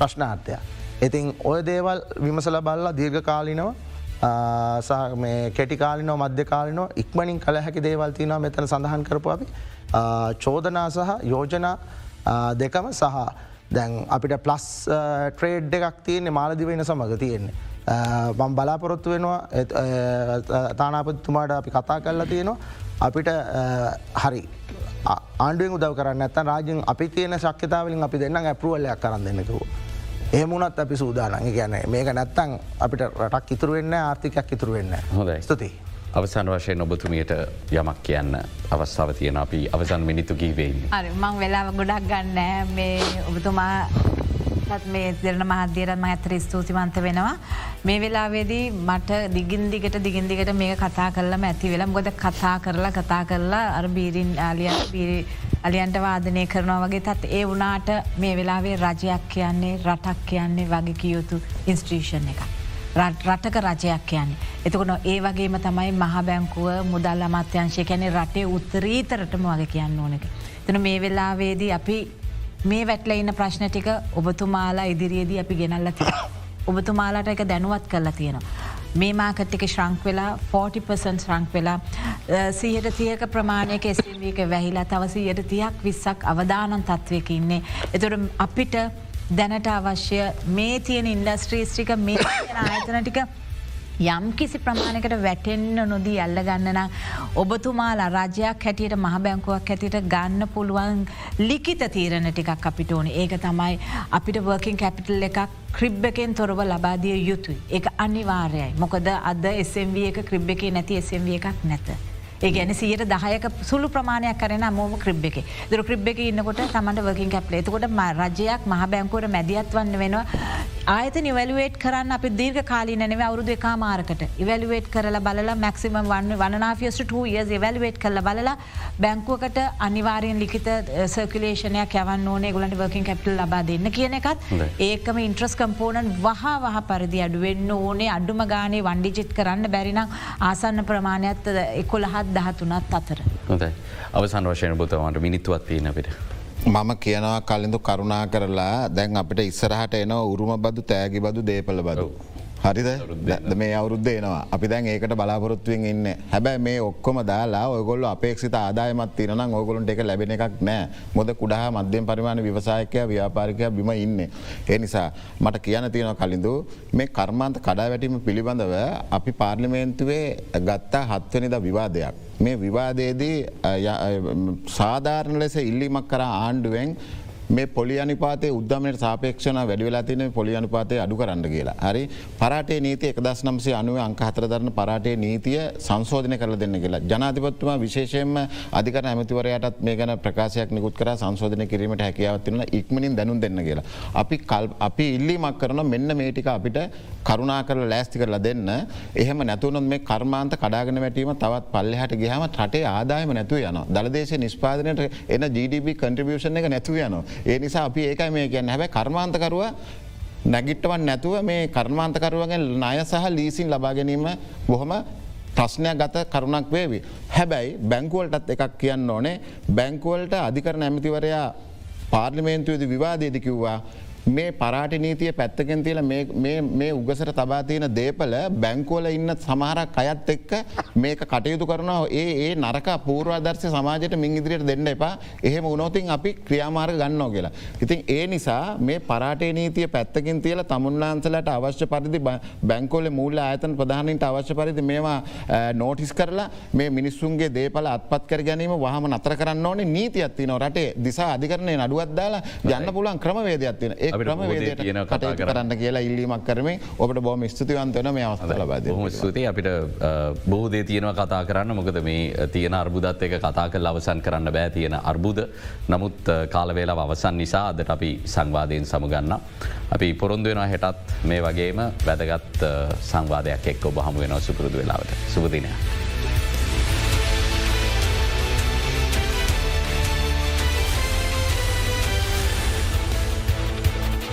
ප්‍රශ්නාර්ථය. ඉතින් ඔය දේවල් විමසල බල්ලා දීර්ඝ කාලිනව මේ කෙටිකාලිනෝ මධ්‍යකාලිනෝ ඉක්මනින් කළ හැකි දේවල්තිනවා මෙතන සඳහන් කරපු අපි චෝදනා සහ යෝජනා දෙකම සහ දැන් අපිට ප්ලස් ට්‍රේඩ් එකක් තියන්නේ මාලදිවෙන සමඟ තියෙන්නේ. මම් බලාපොරොත්තු වෙනවා තානාපතුමාට අපි කතා කරලා තියෙනවා අපිට හරි ආණ්ඩුවෙන් උදව කරන්න ඇත රාජෙන් අපි තියෙන ශක්්‍යතාවලින් අපි දෙන්න ඇපරුවල්ලයක් කරන්න දෙන්නකව. ඒමුණත් අපි සූදානන් ගැන මේක නැත්තං අපිට රටක් ඉතුරුවෙන්න ආර්ථිකයක් ඉතුරුවෙන්න හොඳයි ස්තුතියි. අවසන් වශයෙන් ඔබතුමියට යමක් කියන්න අවස්ථාව තියෙන අපි අවසන් මිනිතු ගීවෙන්න. මං වෙලාව ගොඩක් ගන්න මේ ඔබතුමා මේ දෙරන මහදේරම ඇතර ස්තුතිමන්ත වෙනවා. මේ වෙලාවේදී මට දිගින් දිගට දිගින් දිගට මේ කතා කරලම ඇති වෙලා ගොද කතා කරලා කතා කරලා අර බීරින් ආලිය බීරි අලියන්ට වාදනය කරනවා වගේ තත් ඒ වනාට මේ වෙලාවේ රජයක් කියන්නේ රටක් කියන්නේ වගේ කියයුතු ඉන්ස්ට්‍රීෂන් එක. රටක රජයක් කියන්නේ. එතකොට ඒ වගේම තමයි මහ බැංකුව මුදල් අමාත්‍යංශය කැනෙ රටේ උත්තරීතරටම වගේ කියන්න ඕනක. තන මේ වෙලාවේදී අපි මේ වැටල ඉන්න ප්‍රශ්න ටික ඔබතුමාලා ඉදිරියේදී අපි ගෙනල්ල ති. ඔබතුමාලාට එක දැනුවත් කරලා තියෙනවා. මේ මාකට්ටික ශ්‍රංක් වෙලා 40පසන් ශ්‍රංක් වෙලා සීහට තියක ප්‍රමාණයක එසවක වැහිලා තවසීයට තියක් විස්සක් අවධානන් තත්වයක ඉන්නේ. එතොට අපිට දැනට අවශ්‍ය මේ තියෙන ඉන්ඩස්ට්‍රීස්ටික මේ ආයතන ටික යම් කිසි ප්‍රමාණකට වැටෙන්න්න නොදී ඇල්ල ගන්නන ඔබතුමාලා රජයක් හැටියට මහ බැංකුවක් හැටියට ගන්න පුළුවන් ලිකිත තීරණ ටිකක් අපිට ඕන ඒක තමයි අපිට වර්කින් කැපිටල් එකක් ක්‍රිබ් එකෙන් තොරව ලබාදිය යුතුයි. ඒ අනිවාර්යයි. මොකද අද SMV එක ක්‍රිබ් එක නැති SMV එකක් නැත. ඒ ගැන සියට දහයක සුළු ප්‍රමාණයක් කරන මෝම ක්‍රිබ් එක. දර ක්‍රිබ් එක ඉන්නකොට තමට වකින් කැප්ල එතකොට රජයක් මහ බැංකුවට මැදිත් වන්න වෙනවා. ආයත නිවලුවේට කරන්න අපි දීර්ඝ කාලී නැව අවුදු එකා මාරකට. ඉවලුවේට කරලා බලලා මැක්සිම වන්න වනාෆියස්ට ය වලුවේට් කරල බලලා බැංකුවකට අනිවාරයෙන් ලිකිත සර්කලේෂනයක් යවන්න ඕනේ. ගොලට වකින් කැප්ටල් ලබා දෙන්න කියන එකත් ඒකම ඉන්ට්‍රස් කම්පෝනන් වහ වහ පරිදි අඩුවෙන්න ඕනේ. අඩුම ගානේ වන්ඩිජිත් කරන්න බැරිනම් ආසන්න ප්‍රමාණයක්ත් එකොළහත් දහතුනත් අතර. හොඳයි අවසන් වශයෙන් බොතවන්ට මිනිත්තුවත් තියෙන අපිට. මම කියනවා කලින්ඳු කරුණා කරලා දැන් අපිට ඉස්සරහට එන උරුම බදු තෑගි බදු දේපල බදු. හරිද? මේ අවුරුද්ධ එනවා. අපි දැන් ඒකට බලාපොරොත්තුවෙන් ඉන්න. හැබැ මේ ඔක්කොම දාලා ඔයගොල්ල අපේක්ෂිත ආදායමත් තිරන ඔගොලුන්ට එක ලැබෙන එකක් නෑ. මොද කුඩා මධ්‍යම පරිමාණ විවසායකය ව්‍යාපාරිකය බිම ඉන්න. ඒ නිසා මට කියන්න තියෙන කලින්දු මේ කර්මාන්ත කඩා වැටීම පිළිබඳව අපි පාර්ලිමේන්තුවේ ගත්තා හත්වනිද විවාදයක්. මේ විවාදයේදී සාධාරණ ලෙස ඉල්ලිමක් කර ආණ්ඩුවෙන් මේ පොලි අනිපාතය උද්දමට සාපේක්ෂණ වැඩිවෙලා තින පොලි අනිපාතය අඩු කරන්න කියලා. හරි පරටේ නීති එකදස් නම්සේ අනුව අංක හතරදරන පරටේ නීතිය සංශෝධනය කර දෙන්න කියලා. ජනාධිපත්තුමා විශේෂයෙන්ම අධිකර ඇමතිවරයටත් මේ ගැන ප්‍රකාශයක් නිකුත් කර සංශෝධනය කිරීමට හැකියාවත්තින ඉක්මනින් දැනුම් දෙන්න කියලා. අපි කල් අපි ඉල්ලීමක් කරන මෙන්න මේටික අපිට කරුණා කරල ලෑස්ති කරලා දෙන්න එහෙම නැතුවනොත් මේ කර්මාන්ත කඩාගෙන වැටීම තවත් පල්ලෙහට ගහම රටේ ආදායම නැතුව යන දළදේශ නිස්පාදනයට එන GDP කන්ට්‍රිබියෂන් එක නැතුව යනවා. ඒ නිසා අපි ඒකයි මේ කියන්න හැබැ කර්මාන්තකරුව නැගිට්ටවන් නැතුව මේ කර්මාන්තකරුවගෙන් ණය සහ ලීසින් ලබා ගැනීම බොහොම ප්‍රශ්නයක් ගත කරුණක් වේවි. හැබැයි බැංකුවලටත් එකක් කියන්න ඕනේ බැංකුවලට අධිකරන ඇමතිවරයා පාර්ලිමේන්තුවද විවාදයද කිව්වා මේ පරාට නීතිය පැත්තකෙන් තියල මේ උගසර තබා තියෙන දේපල බැංකෝල ඉන්න සමහරක් අයත් එක්ක මේක කටයුතු කරනවා. ඒ ඒ නරක පූර්වාදර්ශය සමාජයට මින් ඉදිරියට දෙන්න එපා. එහෙම උනොතින් අපි ක්‍රියාමාර්ග ගන්නෝ කියලා. ඉතින් ඒ නිසා මේ පරාටේ නීතිය පැත්තකින් තියල තමුන්ලාන්සලට අවශ්‍ය පරිදි බැංකෝල මූල්ල ඇතන් ප්‍රධානට අවශ්‍ය පරිදි මේවා නෝටිස් කරලා මේ මිනිස්සුන්ගේ දේපල අත්පත් කර ගැනීම වහම නතර කරන්න ඕනේ. නීතියත්ති නො රටේ දිසා අධිකරණය නඩුවත් දාලා යන්න පුලන් ක්‍රමවේදයක්ත්තින ඒ ක්‍රමවේදයට කරන්න. කියලා ඉල්ලීමක් කරමින් ඔබට බොම ස්තුතිවන්තවන මේ අවස්ථ ලබද ස්තුති අපිට බෝධේ තියෙනවා කතා කරන්න. මොකද මේ තියෙන අර්බුදත් එක කතා කල් අවසන් කරන්න බෑ තියෙන අර්බුද. නමුත් කාලවේලා අවසන් නිසා අදට අපි සංවාධයෙන් සමුගන්න. අපි පොරොන්දු වෙනවා හෙටත් මේ වගේම වැදගත් සංවාධයක් එක්ක ඔබ හමු වෙනවා සුපුරුදු වෙලාවට. සුපදිනය.